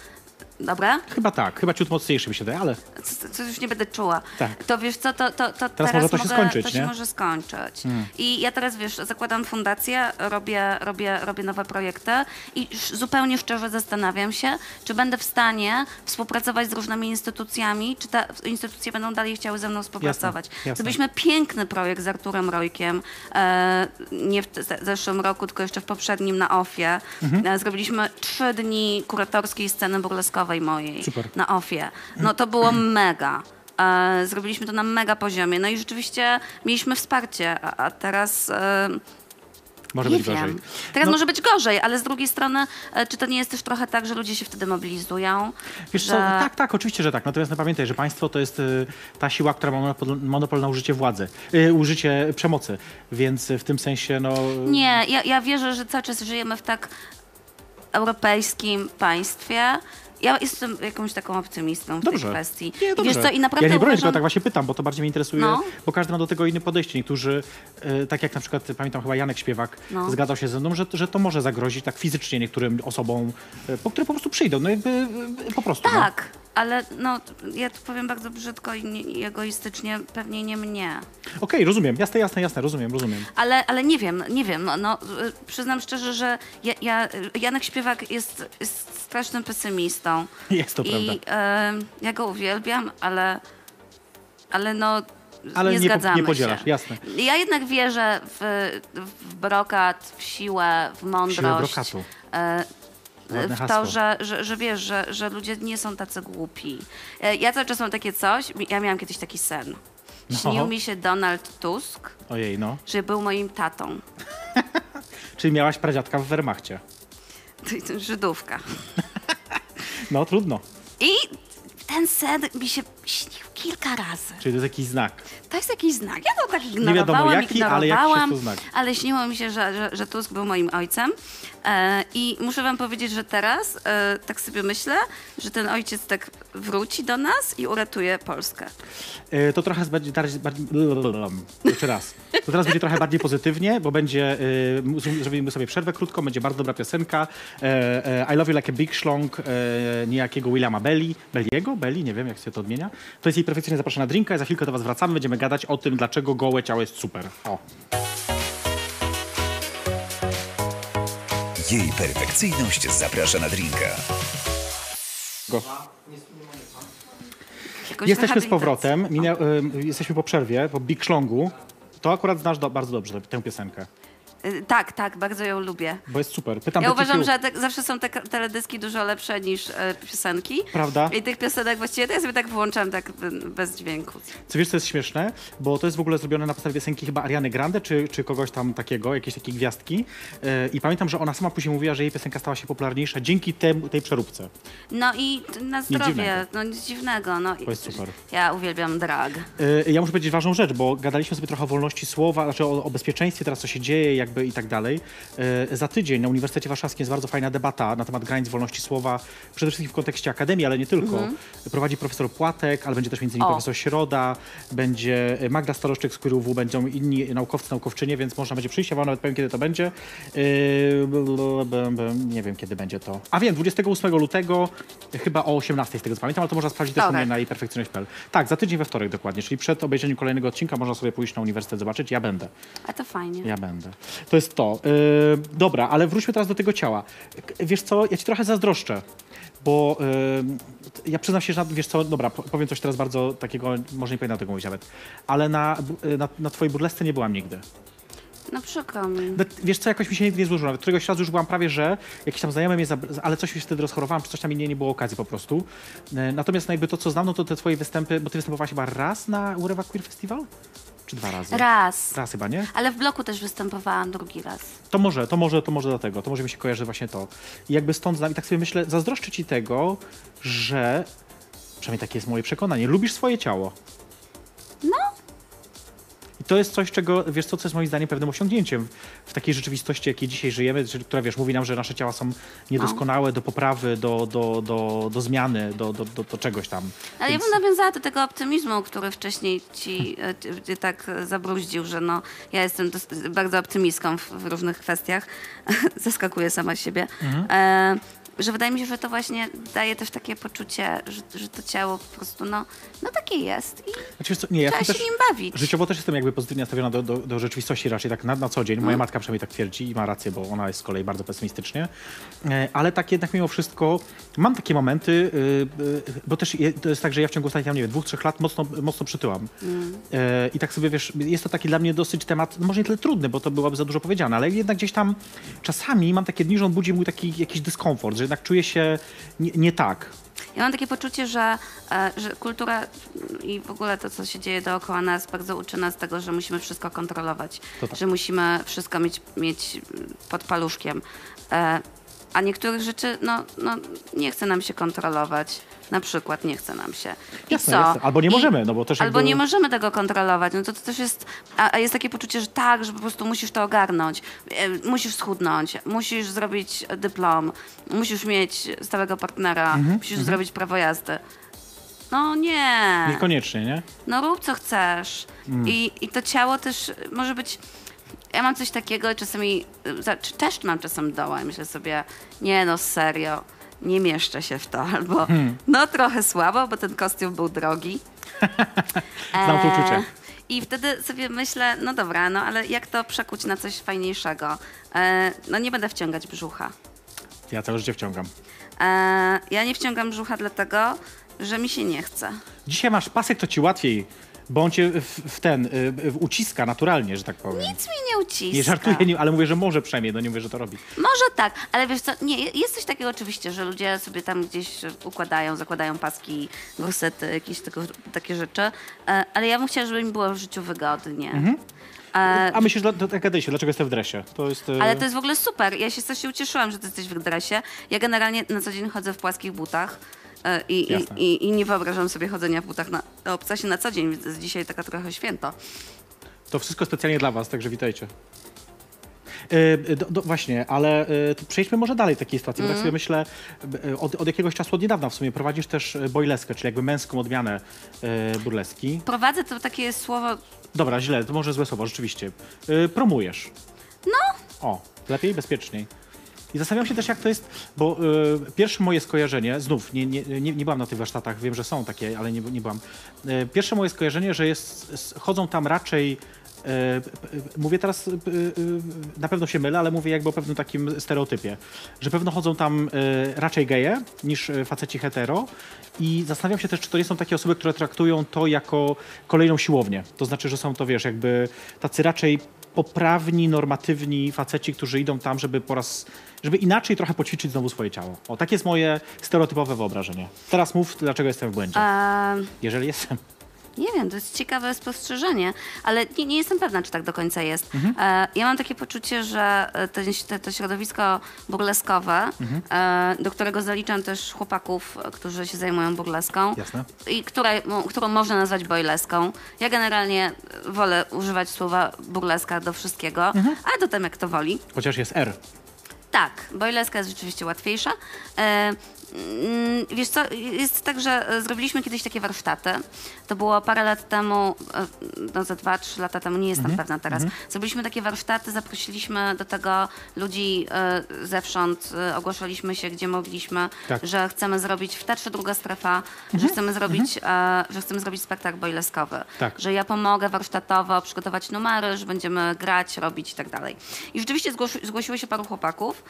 Dobra? chyba tak, chyba ciut mocniejszy mi się daje, ale co, co już nie będę czuła. Tak. To wiesz co, to, to, to teraz, może to się mogę, skończyć, to się nie? Hmm. może skończyć. I ja teraz, wiesz, zakładam fundację, robię, robię, robię nowe projekty i zupełnie szczerze zastanawiam się, czy będę w stanie współpracować z różnymi instytucjami, czy te instytucje będą dalej chciały ze mną współpracować. jasne. Zrobiliśmy piękny projekt z Arturem Rojkiem, e, nie w zeszłym roku, tylko jeszcze w poprzednim na OFie. Mhm. E, zrobiliśmy trzy dni kuratorskiej sceny burleskowej mojej Super. na OFie. No to było mega. E, zrobiliśmy to na mega poziomie. No i rzeczywiście mieliśmy wsparcie, a, a teraz e, może nie być wiem. gorzej. Teraz No- może być gorzej, ale z drugiej strony, e, czy to nie jest też trochę tak, że ludzie się wtedy mobilizują? Wiesz że... co, tak, tak, oczywiście, że tak. Natomiast no, pamiętaj, że państwo to jest ta siła, która ma monopol, na użycie władzy, użycie przemocy. Więc w tym sensie, no... Nie, ja, ja wierzę, że cały czas żyjemy w tak europejskim państwie. Ja jestem jakąś taką optymistą w tej Dobrze. kwestii. Nie, I dobrze. Wiesz co, i naprawdę ja nie bronię, uważam, tylko tak właśnie pytam, bo to bardziej mnie interesuje, No. bo każdy ma do tego inne podejście. Niektórzy, e, tak jak na przykład, pamiętam chyba Janek Śpiewak, No. zgadzał się ze mną, że, że to może zagrozić tak fizycznie niektórym osobom, e, po które po prostu przyjdą. No jakby e, po prostu. No. Ale no, ja to powiem bardzo brzydko i, nie, i egoistycznie, pewnie nie mnie. Okej, rozumiem. Jasne, jasne, jasne, rozumiem, rozumiem. Ale, ale nie wiem, nie wiem. No, no, y, przyznam szczerze, że ja, ja, Janek Śpiewak jest, jest strasznym pesymistą. Jest to I prawda. e, ja go uwielbiam, ale, ale no. Ale nie, po- zgadzamy nie podzielasz, się. jasne. Ja jednak wierzę w, w brokat, w siłę, w mądrość. brokatu. E, w to, że, że, że wiesz, że, że ludzie nie są tacy głupi. E, Ja cały czas mam takie coś, ja miałam kiedyś taki sen. No. Śnił mi się Donald Tusk, Ojej, no. że był moim tatą. Czyli miałaś pradziadka w Wehrmachcie. Żydówka. No, trudno. I ten sen mi się śnił kilka razy. Czyli to jest jakiś znak. To jest jakiś znak. Ja to tak wiadomo ignorowałam, jaki, ale jakiś to znak. ale śniło mi się, że, że, że Tusk był moim ojcem. E, I muszę wam powiedzieć, że teraz e, tak sobie myślę, że ten ojciec tak wróci do nas i uratuje Polskę. E, To trochę będzie bardziej, bardziej jeszcze raz. To teraz będzie trochę bardziej pozytywnie, bo będzie, mu- zrobimy sobie przerwę krótką, będzie bardzo dobra piosenka. E, e, I Love You Like a Big Schlong, e, niejakiego Williama Belli. Belliego? Belli? Nie wiem, jak się to odmienia. To jest jej perfekcyjnie zapraszana na drinka i za chwilkę do was wracamy. Będziemy gadać o tym, dlaczego gołe ciało jest super. O. Jej perfekcyjność zaprasza na drinka. Go. Jesteśmy z powrotem, Minia, e, jesteśmy po przerwie, po Big Schlongu. To akurat znasz do, bardzo dobrze tę piosenkę, E, Tak, tak, bardzo ją lubię. bo jest super. Pytam Ja do uważam, że te, zawsze są te k- teledyski dużo lepsze niż e, piosenki. Prawda? I tych piosenek właściwie to ja sobie tak włączam tak bez dźwięku. Co wiesz, co jest śmieszne? Bo to jest w ogóle zrobione na podstawie piosenki chyba Ariany Grande, czy, czy kogoś tam takiego, jakiejś takiej gwiazdki. Yy, I pamiętam, że ona sama później mówiła, że jej piosenka stała się popularniejsza dzięki tej przeróbce. No i t- na dziwnego. zdrowie, no nic dziwnego. No, To jest super. Ja uwielbiam drag. Yy, ja muszę powiedzieć ważną rzecz, bo gadaliśmy sobie trochę o wolności słowa, znaczy o, o bezpieczeństwie, teraz co się dzieje jakby i tak dalej. Yy, za tydzień na Uniwersytecie Warszawskim jest bardzo fajna debata na temat granic wolności słowa, przede wszystkim w kontekście akademii, ale nie tylko. Prowadzi profesor Płatek, ale będzie też między innymi O. profesor Środa, będzie Magda Staroszczyk z Kuriuwu, będą inni naukowcy, naukowczynie, więc można będzie przyjść, ja wam nawet powiem, kiedy to będzie. Bl- nie wiem, kiedy będzie to. A wiem, 28 lutego, chyba o 18 z tego co pamiętam, ale to można sprawdzić też u mnie na perfekcyjność.pl. Tak, za tydzień we wtorek dokładnie, czyli przed obejrzeniem kolejnego odcinka można sobie pójść na uniwersytet zobaczyć. Ja będę. A to fajnie. Ja będę. To jest to. Yy, dobra, ale wróćmy teraz do tego ciała. Wiesz co, ja ci trochę zazdroszczę, bo yy, ja przyznam się, że na, wiesz co, dobra, po- powiem coś teraz bardzo takiego, może nie powinnam tego mówić nawet, ale na, bu- na, na twojej burlesce nie byłam nigdy. No przykro mi. Wiesz co, jakoś mi się nigdy nie złożyło. Nawet któregoś razu już byłam prawie, że jakiś tam znajomy mnie, ale coś się wtedy rozchorowałam, czy coś tam nie, nie było okazji po prostu. Natomiast no jakby to, co znam, no to te twoje występy, bo ty występowałaś chyba raz na Urewa Queer Festival? Czy dwa razy? Raz. Raz chyba, nie? Ale w bloku też występowałam drugi raz. To może, to może, to może dlatego. To może mi się kojarzy właśnie to. I jakby stąd znam. I tak sobie myślę, zazdroszczę ci tego, że, przynajmniej takie jest moje przekonanie, lubisz swoje ciało. I to jest coś, czego, wiesz co, co jest moim zdaniem pewnym osiągnięciem w takiej rzeczywistości, jakiej dzisiaj żyjemy, która, wiesz, mówi nam, że nasze ciała są niedoskonałe do poprawy, do, do, do, do zmiany, do, do, do, do czegoś tam. Ale Więc- ja bym nawiązała do tego optymizmu, który wcześniej ci, e, ci- ci tak e, zabruździł, że no, ja jestem bardzo optymistką w, w różnych kwestiach. Zaskakuję sama siebie. Mhm. E, że wydaje mi się, że to właśnie daje też takie poczucie, że, że to ciało po prostu, no, no takie jest i Znaczy, co, nie, ja trzeba się też, nim bawić. Życiowo też jestem jakby pozytywnie nastawiona do, do, do rzeczywistości raczej tak na, na co dzień. Moja matka przynajmniej tak twierdzi i ma rację, bo ona jest z kolei bardzo pesymistycznie. E, Ale tak jednak mimo wszystko mam takie momenty, y, y, bo też je- to jest tak, że ja w ciągu ostatnich, nie wiem, dwóch, trzech lat mocno, mocno przytyłam. E, I tak sobie, wiesz, jest to taki dla mnie dosyć temat, no może nie tyle trudny, bo to byłoby za dużo powiedziane, ale jednak gdzieś tam czasami mam takie dni, że on budzi mój taki jakiś dyskomfort, że jednak czuję się nie, nie tak. Ja mam takie poczucie, że, e, że kultura i w ogóle to, co się dzieje dookoła nas, bardzo uczy nas tego, że musimy wszystko kontrolować, tak. że musimy wszystko mieć, mieć pod paluszkiem. A niektórych rzeczy, no, no nie chce nam się kontrolować. Na przykład nie chce nam się. I Jasne, co? jasne. Albo nie I- możemy, no bo też Albo jakby- nie możemy tego kontrolować. No to, to też jest... A, a jest takie poczucie, że tak, że po prostu musisz to ogarnąć. E, Musisz schudnąć, musisz zrobić dyplom, musisz mieć stałego partnera, Mhm, musisz zrobić prawo jazdy. No nie. Niekoniecznie, nie? No rób co chcesz. Mm. I, I to ciało też może być. Ja mam coś takiego, czasami y, za- czy też mam czasem doła i myślę sobie, nie no serio, nie mieszczę się w to, albo Hmm. no trochę słabo, bo ten kostium był drogi. Znam to uczucie. I wtedy sobie myślę, no dobra, no ale jak to przekuć na coś fajniejszego? E, no nie będę wciągać brzucha. Ja całe życie wciągam. E, ja nie wciągam brzucha dlatego, że mi się nie chce. Dzisiaj masz pasek, to ci łatwiej, bo on cię w, w ten, y, w uciska naturalnie, że tak powiem. Nic mi nie uciska. Nie żartuję, nie, ale mówię, że może przynajmniej, no nie mówię, że to robi. Może tak, ale wiesz co, nie, jest coś takiego oczywiście, że ludzie sobie tam gdzieś układają, zakładają paski, gorsety, jakieś tego, takie rzeczy, e, ale ja bym chciała, żeby mi było w życiu wygodnie. Mhm. E, A myślisz, tak jak gadaliście, dlaczego jestem w dresie? To jest... y, ale to jest w ogóle super. Ja się strasznie ucieszyłam, że ty jesteś w dresie. Ja generalnie na co dzień chodzę w płaskich butach. E, I, i, i, nie wyobrażam sobie chodzenia w butach na obcasie na co dzień, więc dzisiaj taka trochę święto. To wszystko specjalnie dla was, także witajcie. Y, do, do, właśnie, ale y, to przejdźmy może dalej w takiej sytuacji, bo tak sobie myślę, y, od, od jakiegoś czasu, od niedawna w sumie prowadzisz też boyleskę, czyli jakby męską odmianę burleski. Prowadzę to takie słowo, Dobra, źle, to może złe słowo, rzeczywiście. Promujesz. no, O, lepiej, bezpieczniej. I zastanawiam się też, jak to jest, bo y, pierwsze moje skojarzenie, znów, nie, nie, nie, nie byłam na tych warsztatach, wiem, że są takie, ale nie, nie byłam. Y, pierwsze moje skojarzenie, że jest, chodzą tam raczej, y, p- mówię teraz, y, y, na pewno się mylę, ale mówię jakby o pewnym takim stereotypie, że pewno chodzą tam y, raczej geje niż y, faceci hetero i zastanawiam się też, czy to nie są takie osoby, które traktują to jako kolejną siłownię. To znaczy, że są to, wiesz, jakby tacy raczej poprawni, normatywni faceci, którzy idą tam, żeby po raz, żeby inaczej trochę poćwiczyć znowu swoje ciało. O, takie jest moje stereotypowe wyobrażenie. Teraz mów, dlaczego jestem w błędzie. e, Jeżeli jestem. Nie wiem, to jest ciekawe spostrzeżenie, ale nie, nie jestem pewna, czy tak do końca jest. Mhm. E, ja mam takie poczucie, że e, to, to, to środowisko burleskowe, Mhm. e, do którego zaliczam też chłopaków, którzy się zajmują burleską, Jasne. i które, którą można nazwać boyleską. Ja generalnie wolę używać słowa burleska do wszystkiego, Mhm. a do tam jak to woli. Chociaż jest R. Tak, boileska jest rzeczywiście łatwiejsza. Mm, wiesz co, jest tak, że e, zrobiliśmy kiedyś takie warsztaty. To było parę lat temu, e, no za dwa, trzy lata temu, nie jestem Mhm. pewna teraz. Zrobiliśmy takie warsztaty, zaprosiliśmy do tego ludzi e, zewsząd, ogłaszaliśmy się, gdzie mogliśmy, Tak. że chcemy zrobić w Teatrze Druga Strefa, Mhm. że chcemy zrobić, e, że chcemy zrobić spektakl boileskowy. Tak. Że ja pomogę warsztatowo przygotować numery, że będziemy grać, robić i tak dalej. I rzeczywiście zgłosi, zgłosiło się paru chłopaków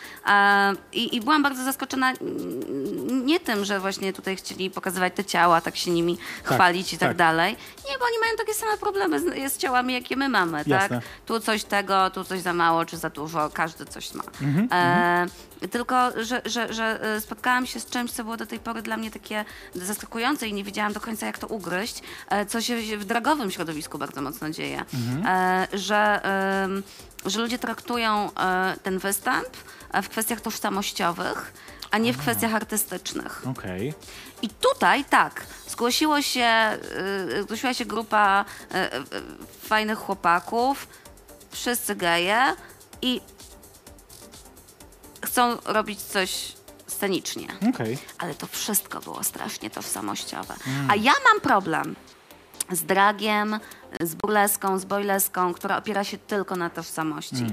i, i byłam bardzo zaskoczona nie tym, że właśnie tutaj chcieli pokazywać te ciała, tak się nimi chwalić i tak, tak. dalej. Nie, bo oni mają takie same problemy z, z ciałami, jakie my mamy, Jasne. tak? Tu coś tego, tu coś za mało, czy za dużo, każdy coś ma. Mhm, e, tylko, że, że, że e, spotkałam się z czymś, co było do tej pory dla mnie takie zaskakujące i nie wiedziałam do końca, jak to ugryźć, e, co się w dragowym środowisku bardzo mocno dzieje. E, że, em, że ludzie traktują e, ten występ e, w kwestiach tożsamościowych, a nie w kwestiach artystycznych. Okej. I tutaj tak, zgłosiło się, y, zgłosiła się grupa y, y, fajnych chłopaków, wszyscy geje i chcą robić coś scenicznie. Okej. Ale to wszystko było strasznie tożsamościowe. A ja mam problem z dragiem, z burleską, z boyleską, która opiera się tylko na tożsamości.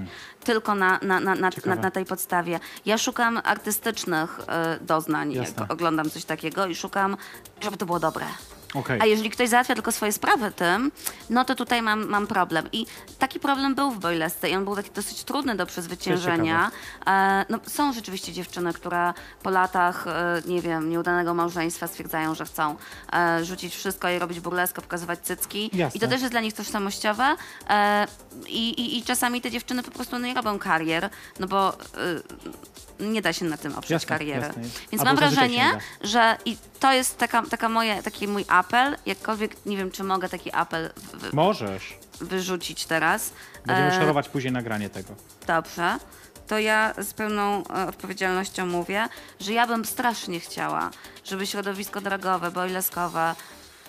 Tylko na, na, na, na, tej podstawie. Ja szukam artystycznych y, doznań, Jasne. jak oglądam coś takiego i szukam, żeby to było dobre. Okej. A jeżeli ktoś załatwia tylko swoje sprawy tym, no to tutaj mam, mam problem. I taki problem był w Boylesce i on był taki dosyć trudny do przezwyciężenia. E, no, są rzeczywiście dziewczyny, które po latach, e, nie wiem, nieudanego małżeństwa stwierdzają, że chcą e, rzucić wszystko i robić burleskę, pokazywać cycki. Jasne. I to też jest dla nich tożsamościowe. E, i, i, I czasami te dziewczyny po prostu nie robią karier, no bo e, nie da się na tym oprzeć Jasne, kariery. jasne. Więc Albo mam wrażenie, nie że i to jest taka, taka moje, taki mój apel, jakkolwiek nie wiem, czy mogę taki apel w, Możesz. wyrzucić teraz. Będziemy E, szorować później nagranie tego. Dobrze. to ja z pełną e, odpowiedzialnością mówię, że ja bym strasznie chciała, żeby środowisko drogowe, boileskowe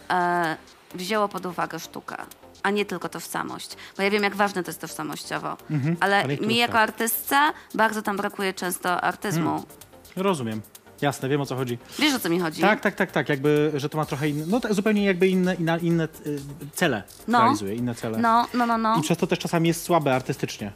e, wzięło pod uwagę sztukę, a nie tylko tożsamość. Bo ja wiem, jak ważne to jest tożsamościowo, ale ale niektórych mi jako artystce bardzo tam brakuje często artyzmu. Rozumiem. Jasne, wiem o co chodzi. Wiesz, o co mi chodzi? Tak, tak, tak, tak, jakby, że to ma trochę inne, no tak, zupełnie jakby inne, inne, inne y, cele No. realizuje, inne cele. No, no, no, no. I przez to też czasami jest słabe artystycznie.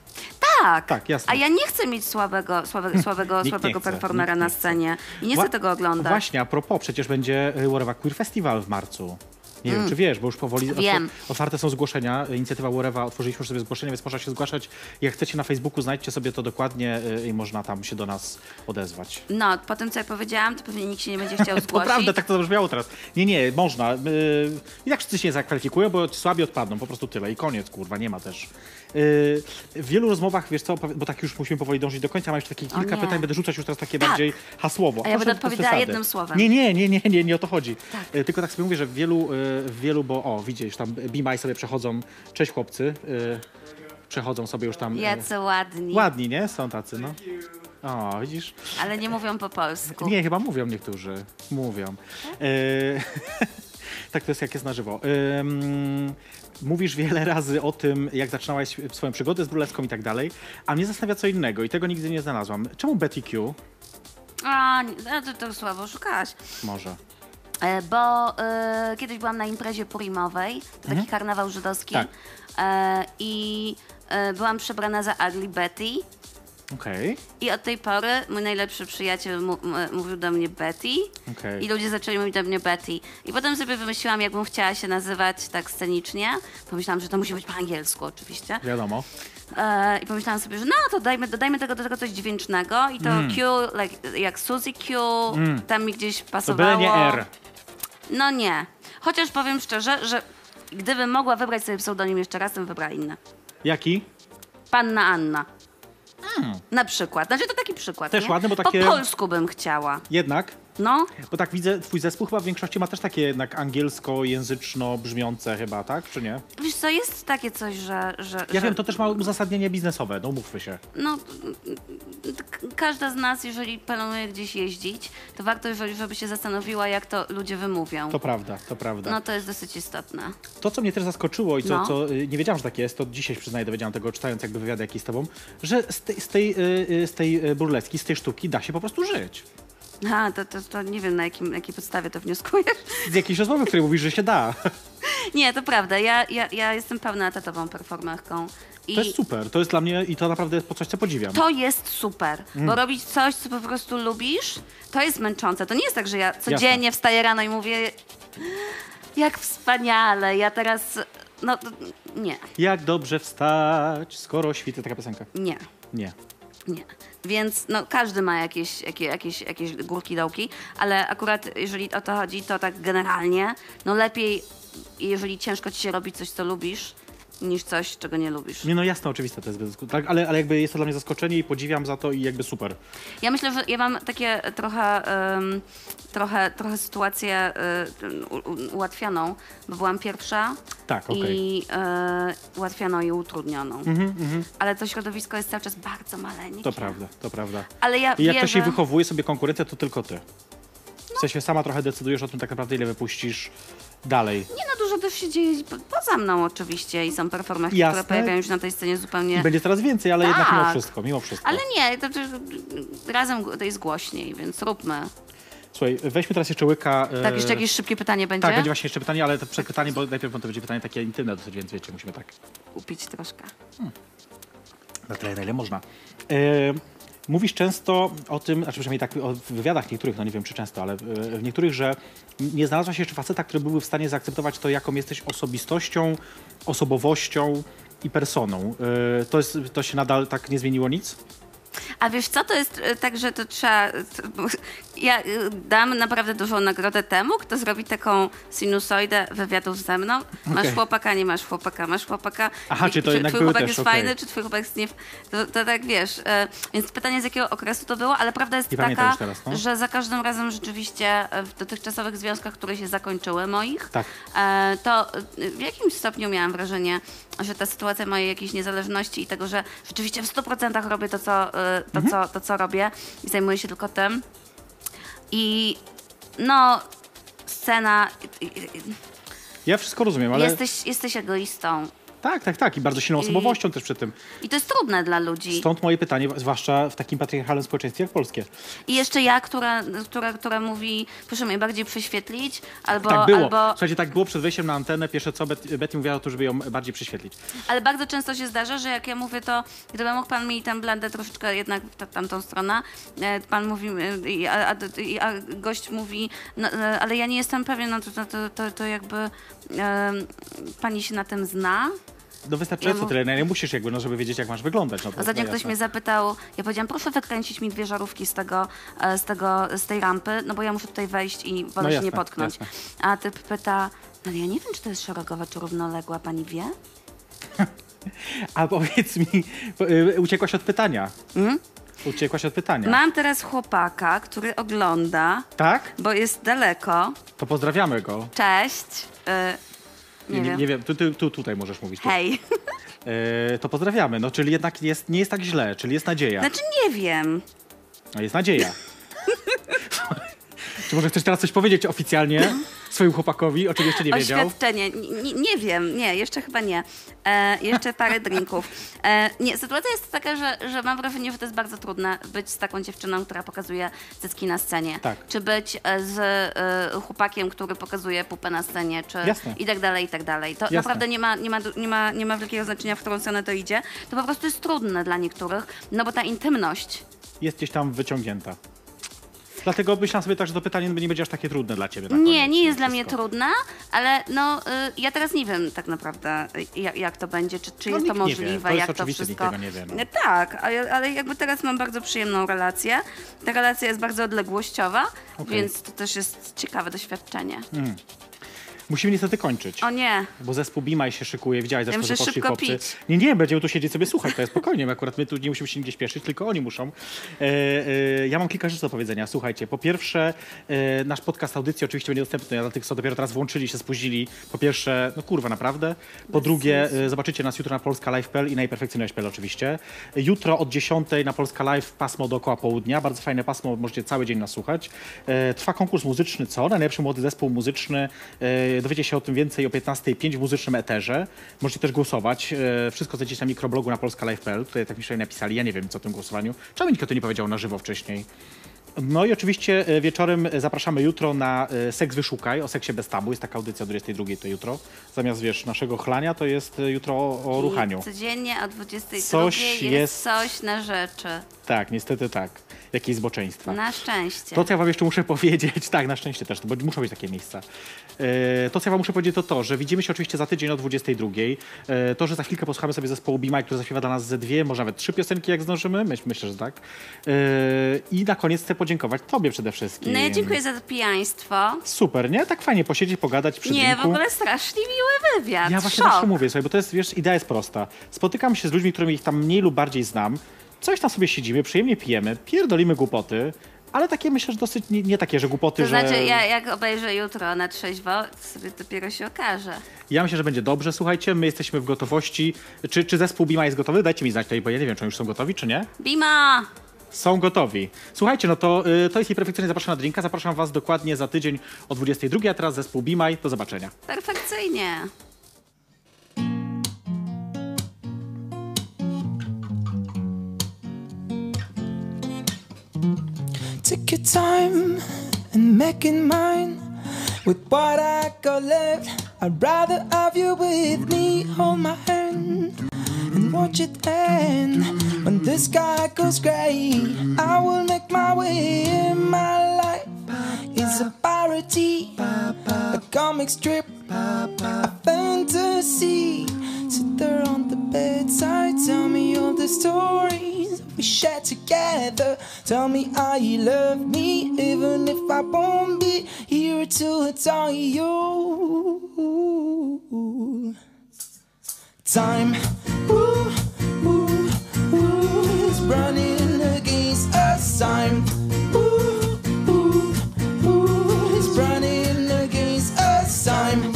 Tak. Tak, jasne. A ja nie chcę mieć słabego, słabego, słabego, słabego chce, performera na scenie. I nie Wła- chcę tego oglądać. Właśnie, a propos, przecież będzie y, Warewa Queer Festival w marcu. Nie wiem, czy wiesz, bo już powoli Mm. Wiem. otw- otwarte są zgłoszenia. Inicjatywa Warewa, otworzyliśmy już sobie zgłoszenia, więc można się zgłaszać. Jak chcecie na Facebooku, znajdźcie sobie to dokładnie y, i można tam się do nas odezwać. No, po tym, co ja powiedziałam, to pewnie nikt się nie będzie chciał To zgłosić. prawda, tak to zabrzmiało teraz. Nie, nie, można. Yy, I tak wszyscy się zakwalifikują, bo słabi odpadną, po prostu tyle. I koniec, kurwa, nie ma też. Yy, w wielu rozmowach, wiesz co, bo tak już musimy powoli dążyć do końca, mam jeszcze takie kilka pytań, będę rzucać już teraz takie Tak. bardziej hasłowo. A ja będę odpowiadała jednym słowem. Nie, nie, nie, nie, nie, nie o to chodzi. Tak. Tylko tak sobie mówię, że w wielu, w wielu bo o, widzisz, tam Bimaj sobie przechodzą, cześć chłopcy, yy, przechodzą sobie już tam. yy, Jacy ładni. Ładni, nie? Są tacy, no. O, widzisz? Ale nie mówią po polsku. Nie, chyba mówią niektórzy. Mówią. E, tak to jest jak jest na żywo. Ym, mówisz wiele razy o tym, jak zaczynałaś swoją przygodę z bruleską i tak dalej, a mnie zastanawia co innego i tego nigdy nie znalazłam. Czemu Betty Q? A, no to, to słabo szukałaś. Może. E, bo e, kiedyś byłam na imprezie purimowej, to taki karnawał żydowski. Tak. E, I e, byłam przebrana za Ugly Betty. Okej, I od tej pory mój najlepszy przyjaciel mu, m- mówił do mnie Betty. okej. I ludzie zaczęli mówić do mnie Betty. I potem sobie wymyśliłam, jakbym chciała się nazywać tak scenicznie. Pomyślałam, że to musi być po angielsku oczywiście. Wiadomo. E, I pomyślałam sobie, że no to dajmy, dodajmy tego do tego coś dźwięcznego. I to Q, like, jak Suzy Q, tam mi gdzieś Mm. To pasowało. byle nie R. No nie. Chociaż powiem szczerze, że gdybym mogła wybrać sobie pseudonim jeszcze raz, to bym wybrała inny. Jaki? Panna Anna. Na przykład. Znaczy to taki przykład. Też nie? ładne, bo takie- Po polsku bym chciała. Jednak? No, Bo tak widzę, twój zespół chyba w większości ma też takie jednak angielsko-języczno brzmiące chyba, tak? Czy nie? wiesz co, jest takie coś, że... że Ja że, wiem, to też ma uzasadnienie biznesowe, no mówmy się. No, każda z nas, jeżeli planuje gdzieś jeździć, to warto, jeżeli- żeby się zastanowiła, jak to ludzie wymówią. To prawda, to prawda. No to jest dosyć istotne. To, co mnie też zaskoczyło i co, No. co y, nie wiedziałam, że tak jest, to dzisiaj przyznaję, dowiedziałam tego, czytając jakby wywiady jakieś z tobą, że z tej, z tej, y, y, z tej burleski, z tej sztuki da się po prostu żyć. A, to, to, to nie wiem, na jakim, na jakiej podstawie to wnioskujesz. Z jakiejś rozmowy, w której mówisz, że się da. Nie, to prawda. Ja, ja, ja jestem pełnoetatową performerką. I To jest super, to jest dla mnie i to naprawdę jest po coś, co podziwiam. to jest super, Mm. bo robić coś, co po prostu lubisz, to jest męczące. To nie jest tak, że ja codziennie wstaję rano i mówię, jak wspaniale, ja teraz... No, to- nie, Jak dobrze wstać, skoro świty, taka piosenka. nie. Nie. Nie. Więc no, każdy ma jakieś, jakie, jakieś, jakieś górki, dołki, ale akurat jeżeli o to chodzi, to tak generalnie, no lepiej, jeżeli ciężko ci się robić coś, co lubisz, niż coś, czego nie lubisz. Nie no jasne, oczywiste to jest, bez dysku- tak, ale, ale jakby jest to dla mnie zaskoczenie i podziwiam za to i jakby super. Ja myślę, że ja mam takie trochę, trochę, trochę sytuację y, u, u, ułatwioną, bo byłam pierwsza Tak, okej. Mhm, i y, ułatwioną i utrudnioną. Ale to środowisko jest cały czas bardzo maleńkie. To prawda, to prawda. Ale ja I jak wierzę... to się wychowuje sobie konkurencja, to tylko ty. W sensie sama trochę decydujesz o tym tak naprawdę, ile wypuścisz dalej. Nie no, dużo też się dzieje po- poza mną oczywiście i są performerki, Jasne. które pojawiają się na tej scenie zupełnie... I będzie coraz więcej, ale jednak mimo Tak. wszystko, mimo wszystko. Ale nie, to, to, razem to jest głośniej, więc róbmy. Słuchaj, weźmy teraz jeszcze łyka. e, Tak, jeszcze jakieś szybkie pytanie będzie? Tak, będzie właśnie jeszcze pytanie, ale to przed pytaniem, bo najpierw to będzie pytanie takie intymne dosyć, więc wiecie, musimy tak Upić troszkę. na tyle, na ile można. E, mówisz często o tym, znaczy przynajmniej tak w wywiadach niektórych, no nie wiem czy często, ale w niektórych, że nie znalazłaś jeszcze faceta, który byłby w stanie zaakceptować to, jaką jesteś osobistością, osobowością i personą. E, to, jest, to się nadal tak nie zmieniło nic? A wiesz co, to jest e, tak, że to trzeba... Ja y, dam naprawdę dużą nagrodę temu, kto zrobi taką sinusoidę wywiadów ze mną. Masz chłopaka, nie masz chłopaka, masz chłopaka. Aha, I- czyli to czy jednak twój chłopak też, jest okej. fajny, czy twój chłopak jest nie... To, to tak wiesz. E, więc pytanie z jakiego okresu to było, ale prawda jest Nie taka, teraz, no. że za każdym razem rzeczywiście e, w dotychczasowych związkach, które się zakończyły moich, Tak. to w jakimś stopniu miałam wrażenie, że ta sytuacja mojej jakiejś niezależności i tego, że rzeczywiście w 100% robię to, co, to, Mhm. co, to, co robię i zajmuję się tylko tym. I no, scena. Ja wszystko rozumiem, ale Jesteś, jesteś egoistą. Tak, tak, tak. I bardzo silną I- osobowością też przy tym. I to jest trudne dla ludzi. Stąd moje pytanie, zwłaszcza w takim patriarchalnym społeczeństwie jak polskie. I jeszcze ja, która, która, która mówi, proszę mnie bardziej prześwietlić, albo. tak było. albo Słuchajcie, tak było przed wejściem na antenę. Pierwsze co, Bet- Betty mówiła o to, żeby ją bardziej prześwietlić. Ale bardzo często się zdarza, że jak ja mówię, to gdyby mógł pan mi tę blendę troszeczkę jednak w ta- tamtą stronę, e, pan mówi, e, a, a, a gość mówi, no, e, ale ja nie jestem pewien, no to, to, to, to jakby e, pani się na tym zna. No wystarczająco Ja mów- tyle. No, nie musisz jakby, no, żeby wiedzieć, jak masz wyglądać. No, to Ostatnio ktoś jasne. mnie zapytał, ja powiedziałam, proszę wykręcić mi dwie żarówki z tego, e, z tego, z tej rampy, no bo ja muszę tutaj wejść i wolę No się jasne, nie potknąć. jasne. A typ pyta, no ja nie wiem, czy to jest szerogowa, czy równoległa, pani wie? A powiedz mi, y, uciekłaś od pytania. Uciekłaś od pytania. Mam teraz chłopaka, który ogląda, Tak? bo jest daleko. To pozdrawiamy go. Cześć. E, nie, wiem. nie wiem, tu, tu, tu, tutaj możesz mówić. Tu. Hej. E, to pozdrawiamy. No, czyli jednak jest, nie jest tak źle, czyli jest nadzieja. Znaczy nie wiem. No, jest nadzieja. Czy może chcesz teraz coś powiedzieć oficjalnie swojemu chłopakowi, o czym jeszcze nie wiedział? Oświadczenie. Nie, nie wiem, nie, jeszcze chyba nie. E, jeszcze parę drinków. E, nie, sytuacja jest taka, że, że mam wrażenie, że to jest bardzo trudne być z taką dziewczyną, która pokazuje cycki na scenie. Tak. Czy być e, z e, chłopakiem, który pokazuje pupę na scenie, czy Jasne. i tak dalej, i tak dalej. To Jasne. naprawdę nie ma, nie, ma, nie, ma, nie ma wielkiego znaczenia, w którą stronę to idzie. To po prostu jest trudne dla niektórych, no bo ta intymność Jest gdzieś tam wyciągnięta. Dlatego myślałam sobie tak, że to pytanie nie będzie aż takie trudne dla ciebie. Nie, koniec, nie jest dla mnie trudna, ale no, y, ja teraz nie wiem tak naprawdę, y, jak, jak to będzie, czy, czy No, jest to możliwe, To jest jak to wszystko. tego nie wie, no. Y, Tak, ale, ale jakby teraz mam bardzo przyjemną relację. Ta relacja jest bardzo odległościowa, Okej. więc to też jest ciekawe doświadczenie. Musimy niestety kończyć. O nie, Bo zespół Bimaj się szykuje, widziałeś zresztą, muszę że poszli chłopcy. pić. Nie, nie, będziemy tu siedzieć sobie słuchać, to jest spokojnie, my akurat my tu nie musimy się nigdzie śpieszyć, tylko oni muszą. E, e, ja mam kilka rzeczy do powiedzenia. Słuchajcie, po pierwsze, e, nasz podcast audycji oczywiście będzie dostępny dla tych, co dopiero teraz włączyli, się spóźnili. Po pierwsze, no kurwa, naprawdę. Po drugie, e, zobaczycie nas jutro na Polska Live.pl i najperfekcyjność.pl oczywiście. Jutro od 10 na Polska Live pasmo dookoła południa, bardzo fajne pasmo, możecie cały dzień nas słuchać. E, trwa konkurs muzyczny, co? Najlepszy młody zespół muzyczny. Dowiecie się o tym więcej o 15.05 w muzycznym eterze. Możecie też głosować. E, wszystko znajdziecie na mikroblogu na polskalive.pl. Tutaj tak mi się napisali, ja nie wiem co o tym głosowaniu. Czemu nikt o tym nie powiedział na żywo wcześniej? No i oczywiście e, wieczorem zapraszamy jutro na e, Seks Wyszukaj, o seksie bez tabu. Jest taka audycja o 22 to jutro. Zamiast, wiesz, naszego chlania, to jest jutro o, o ruchaniu. I codziennie o 22 Coś jest, jest- coś na rzeczy. Tak, niestety tak. Jakieś zboczeństwa. Na szczęście. To, co ja wam jeszcze muszę powiedzieć, tak, na szczęście też, bo muszą być takie miejsca. E, To, co ja wam muszę powiedzieć, to to, że widzimy się oczywiście za tydzień o 22. E, To, że za chwilkę posłuchamy sobie zespołu Bimaj, który zaśpiewa dla nas ze dwie, może nawet trzy piosenki, jak zdążymy. Myśl, myślę, że tak. E, I na koniec chcę podziękować tobie przede wszystkim. No ja dziękuję za to pijaństwo. Super, nie? Tak fajnie posiedzieć, pogadać przy Nie, drinku. w ogóle strasznie miły wywiad. Ja właśnie Szok. zawsze mówię sobie, bo to jest, wiesz, idea jest prosta. Spotykam się z ludźmi, którymi ich tam mniej lub bardziej znam, coś tam sobie siedzimy, przyjemnie pijemy, pierdolimy głupoty, ale takie myślę, że dosyć, nie, nie takie, że głupoty, To że... znaczy, ja jak obejrzę jutro na trzeźwo, to sobie dopiero się okaże. Ja myślę, że będzie dobrze, słuchajcie, my jesteśmy w gotowości. Czy, czy zespół Bima jest gotowy? Dajcie mi znać tutaj, bo ja nie wiem, czy oni już są gotowi, czy nie. Bima! Są gotowi. Słuchajcie, no to, y, to jest jej perfekcyjnie zapraszam na drinka. Zapraszam was dokładnie za tydzień o 22, a teraz zespół Bimaj. Do zobaczenia. Perfekcyjnie. Take your time and make it mine. With what I got left, I'd rather have you with me. Hold my hand watch it end. When the sky goes gray, I will make my way in my life. It's a parody, a comic strip, a fantasy. Sit there on the bedside, tell me all the stories we share together. Tell me how you love me, even if I won't be here to tell you. Time, ooh, ooh, ooh, is running against us. Time, ooh, ooh, ooh, is running against us. Time,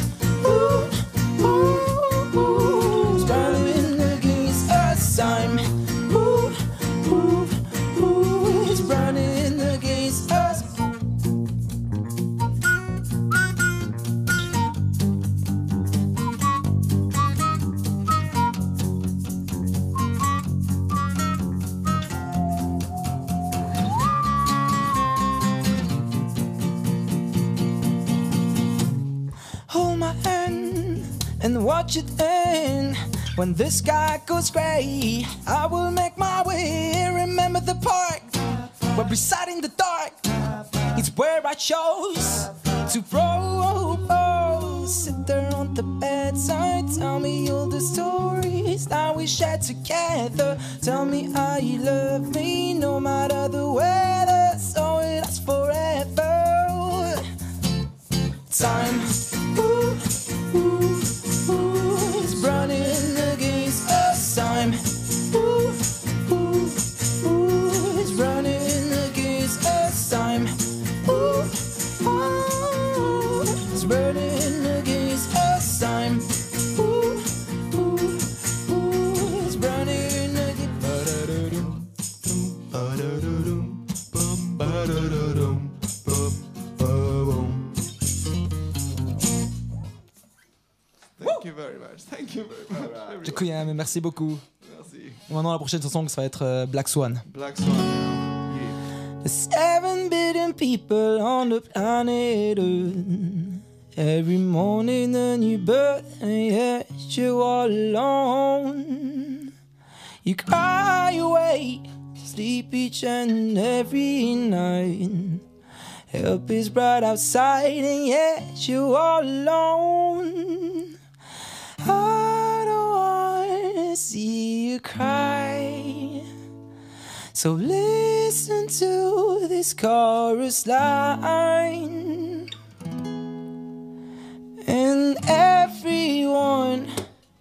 end. When the sky goes gray, I will make my way. Remember the park where we sat in the dark. It's where I chose to propose. Sit there on the bedside, tell me all the stories that we shared together. Tell me how you love me, no matter the weather, so it lasts forever time. Ooh, ooh, ooh, merci beaucoup. Merci. Maintenant, la prochaine chanson, ça va être euh, Black Swan. Black Swan. Yeah. Seven billion people on the planet Earth. Every morning a new birth, and yet you're all alone. You cry away, sleep each and every night. Help is bright outside, and yet you're all alone. See you cry. So listen to this chorus line. And everyone,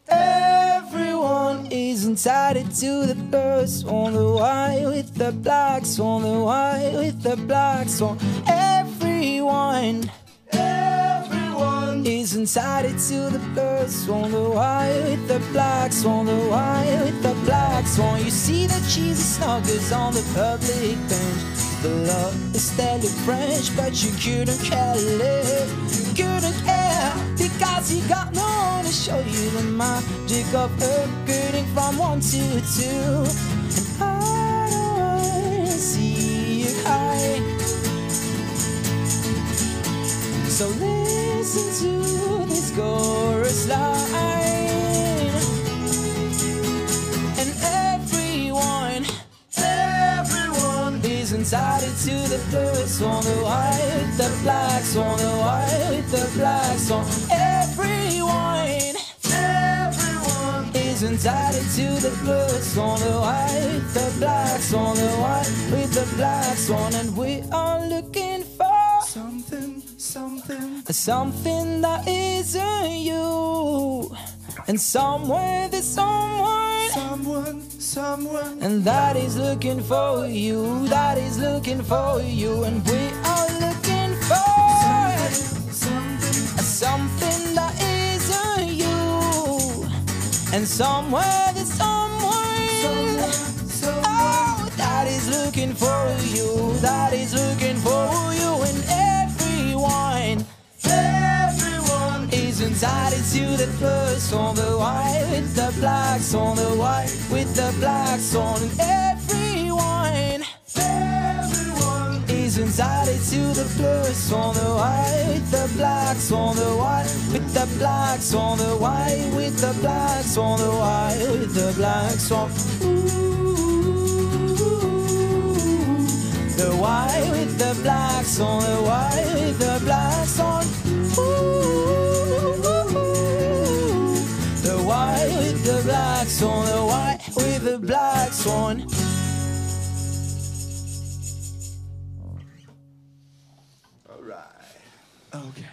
everyone is entitled to the first one, the white with the black swan, the white with the black swan. Everyone, everyone is entitled to the first one, the white with the black swan, the white with the black swan. You see the cheesy snuggers on the public bench. The love is in French, but you couldn't care less. Couldn't care because you got no one to show you the magic of upgrading from one to two. So listen to this chorus line. And everyone, everyone is entitled to the first one, the white the black swan, the white the black swan. Everyone, everyone is entitled to the first one, the white the black swan, the white with the black swan. And we are looking Something, something. something that isn't you. And somewhere there's someone, Someone, someone. and that is looking for you. That is looking for you, and we are looking for Something, something something that isn't you. And somewhere there's someone, oh, that is looking for you. That is looking for you, entitled to the first on the white with the blacks on the white with the blacks on and everyone. Everyone. is entitled to the first on the white with the blacks on the white with the blacks on the white with the blacks on the white with the blacks on. The white with the blacks on the white with the blacks on with the black swan, the white with the black swan. All right. Okay.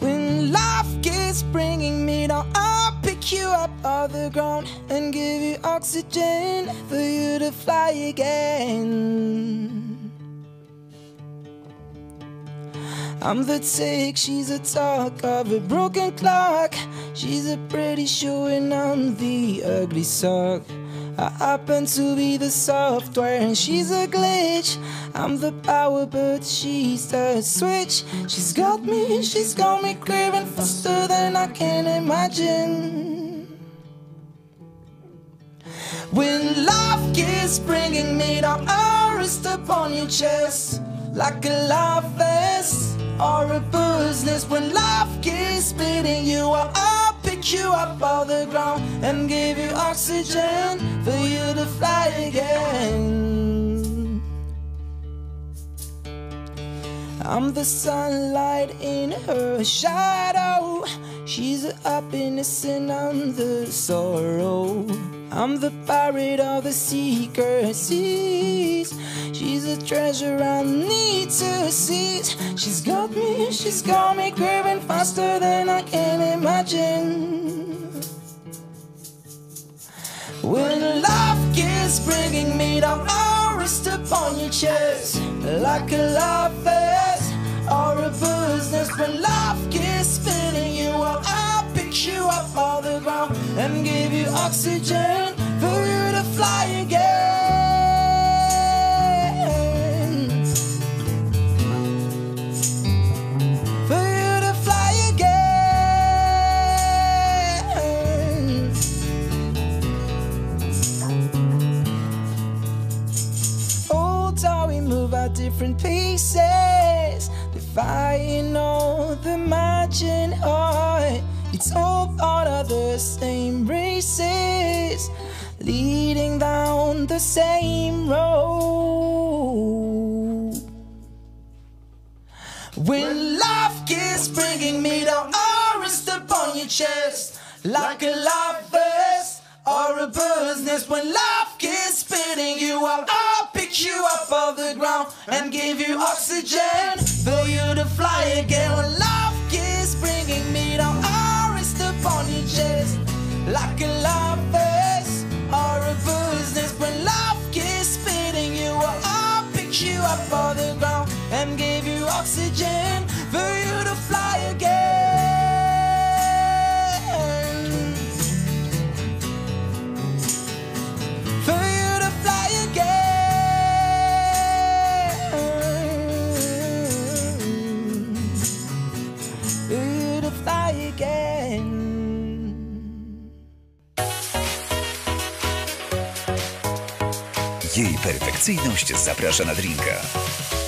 When life bringing me down, I'll pick you up off the ground and give you oxygen for you to fly again. I'm the tick, she's a talk of a broken clock. She's a pretty shoe and I'm the ugly sock. I happen to be the software and she's a glitch. I'm the power, but she's the switch. She's got me, she's got me craving faster than I can imagine. When love keeps bringing me down, I rest upon your chest like a love vest or a business. When life keeps beating you up, I'll pick you up off the ground and give you oxygen for you to fly again. I'm the sunlight in her shadow. She's the happiness and I'm the sorrow. I'm the pirate of the secret seas. She's a treasure I need to seize. She's got me, she's got me craving faster than I can imagine. When love keeps bringing me down, I'll rest upon your chest like a love vest or a business. When love keeps spinning you up, I'll pick you up off the ground and give you oxygen for you to fly again. For you to fly again. Old how we move at different paces, defying all the margin high. It's all part of the same races, leading down the same road. When love keeps bringing me down, I rest upon your chest like a love or a business. When love keeps spitting you up, I'll pick you up off the ground and give you oxygen for you to fly again. When love keeps bringing me down, I rest upon your chest like a love vest or a business. When love keeps spitting you I'll pick you up off the ground and give you oxygen perfekcyjność zaprasza na drinka.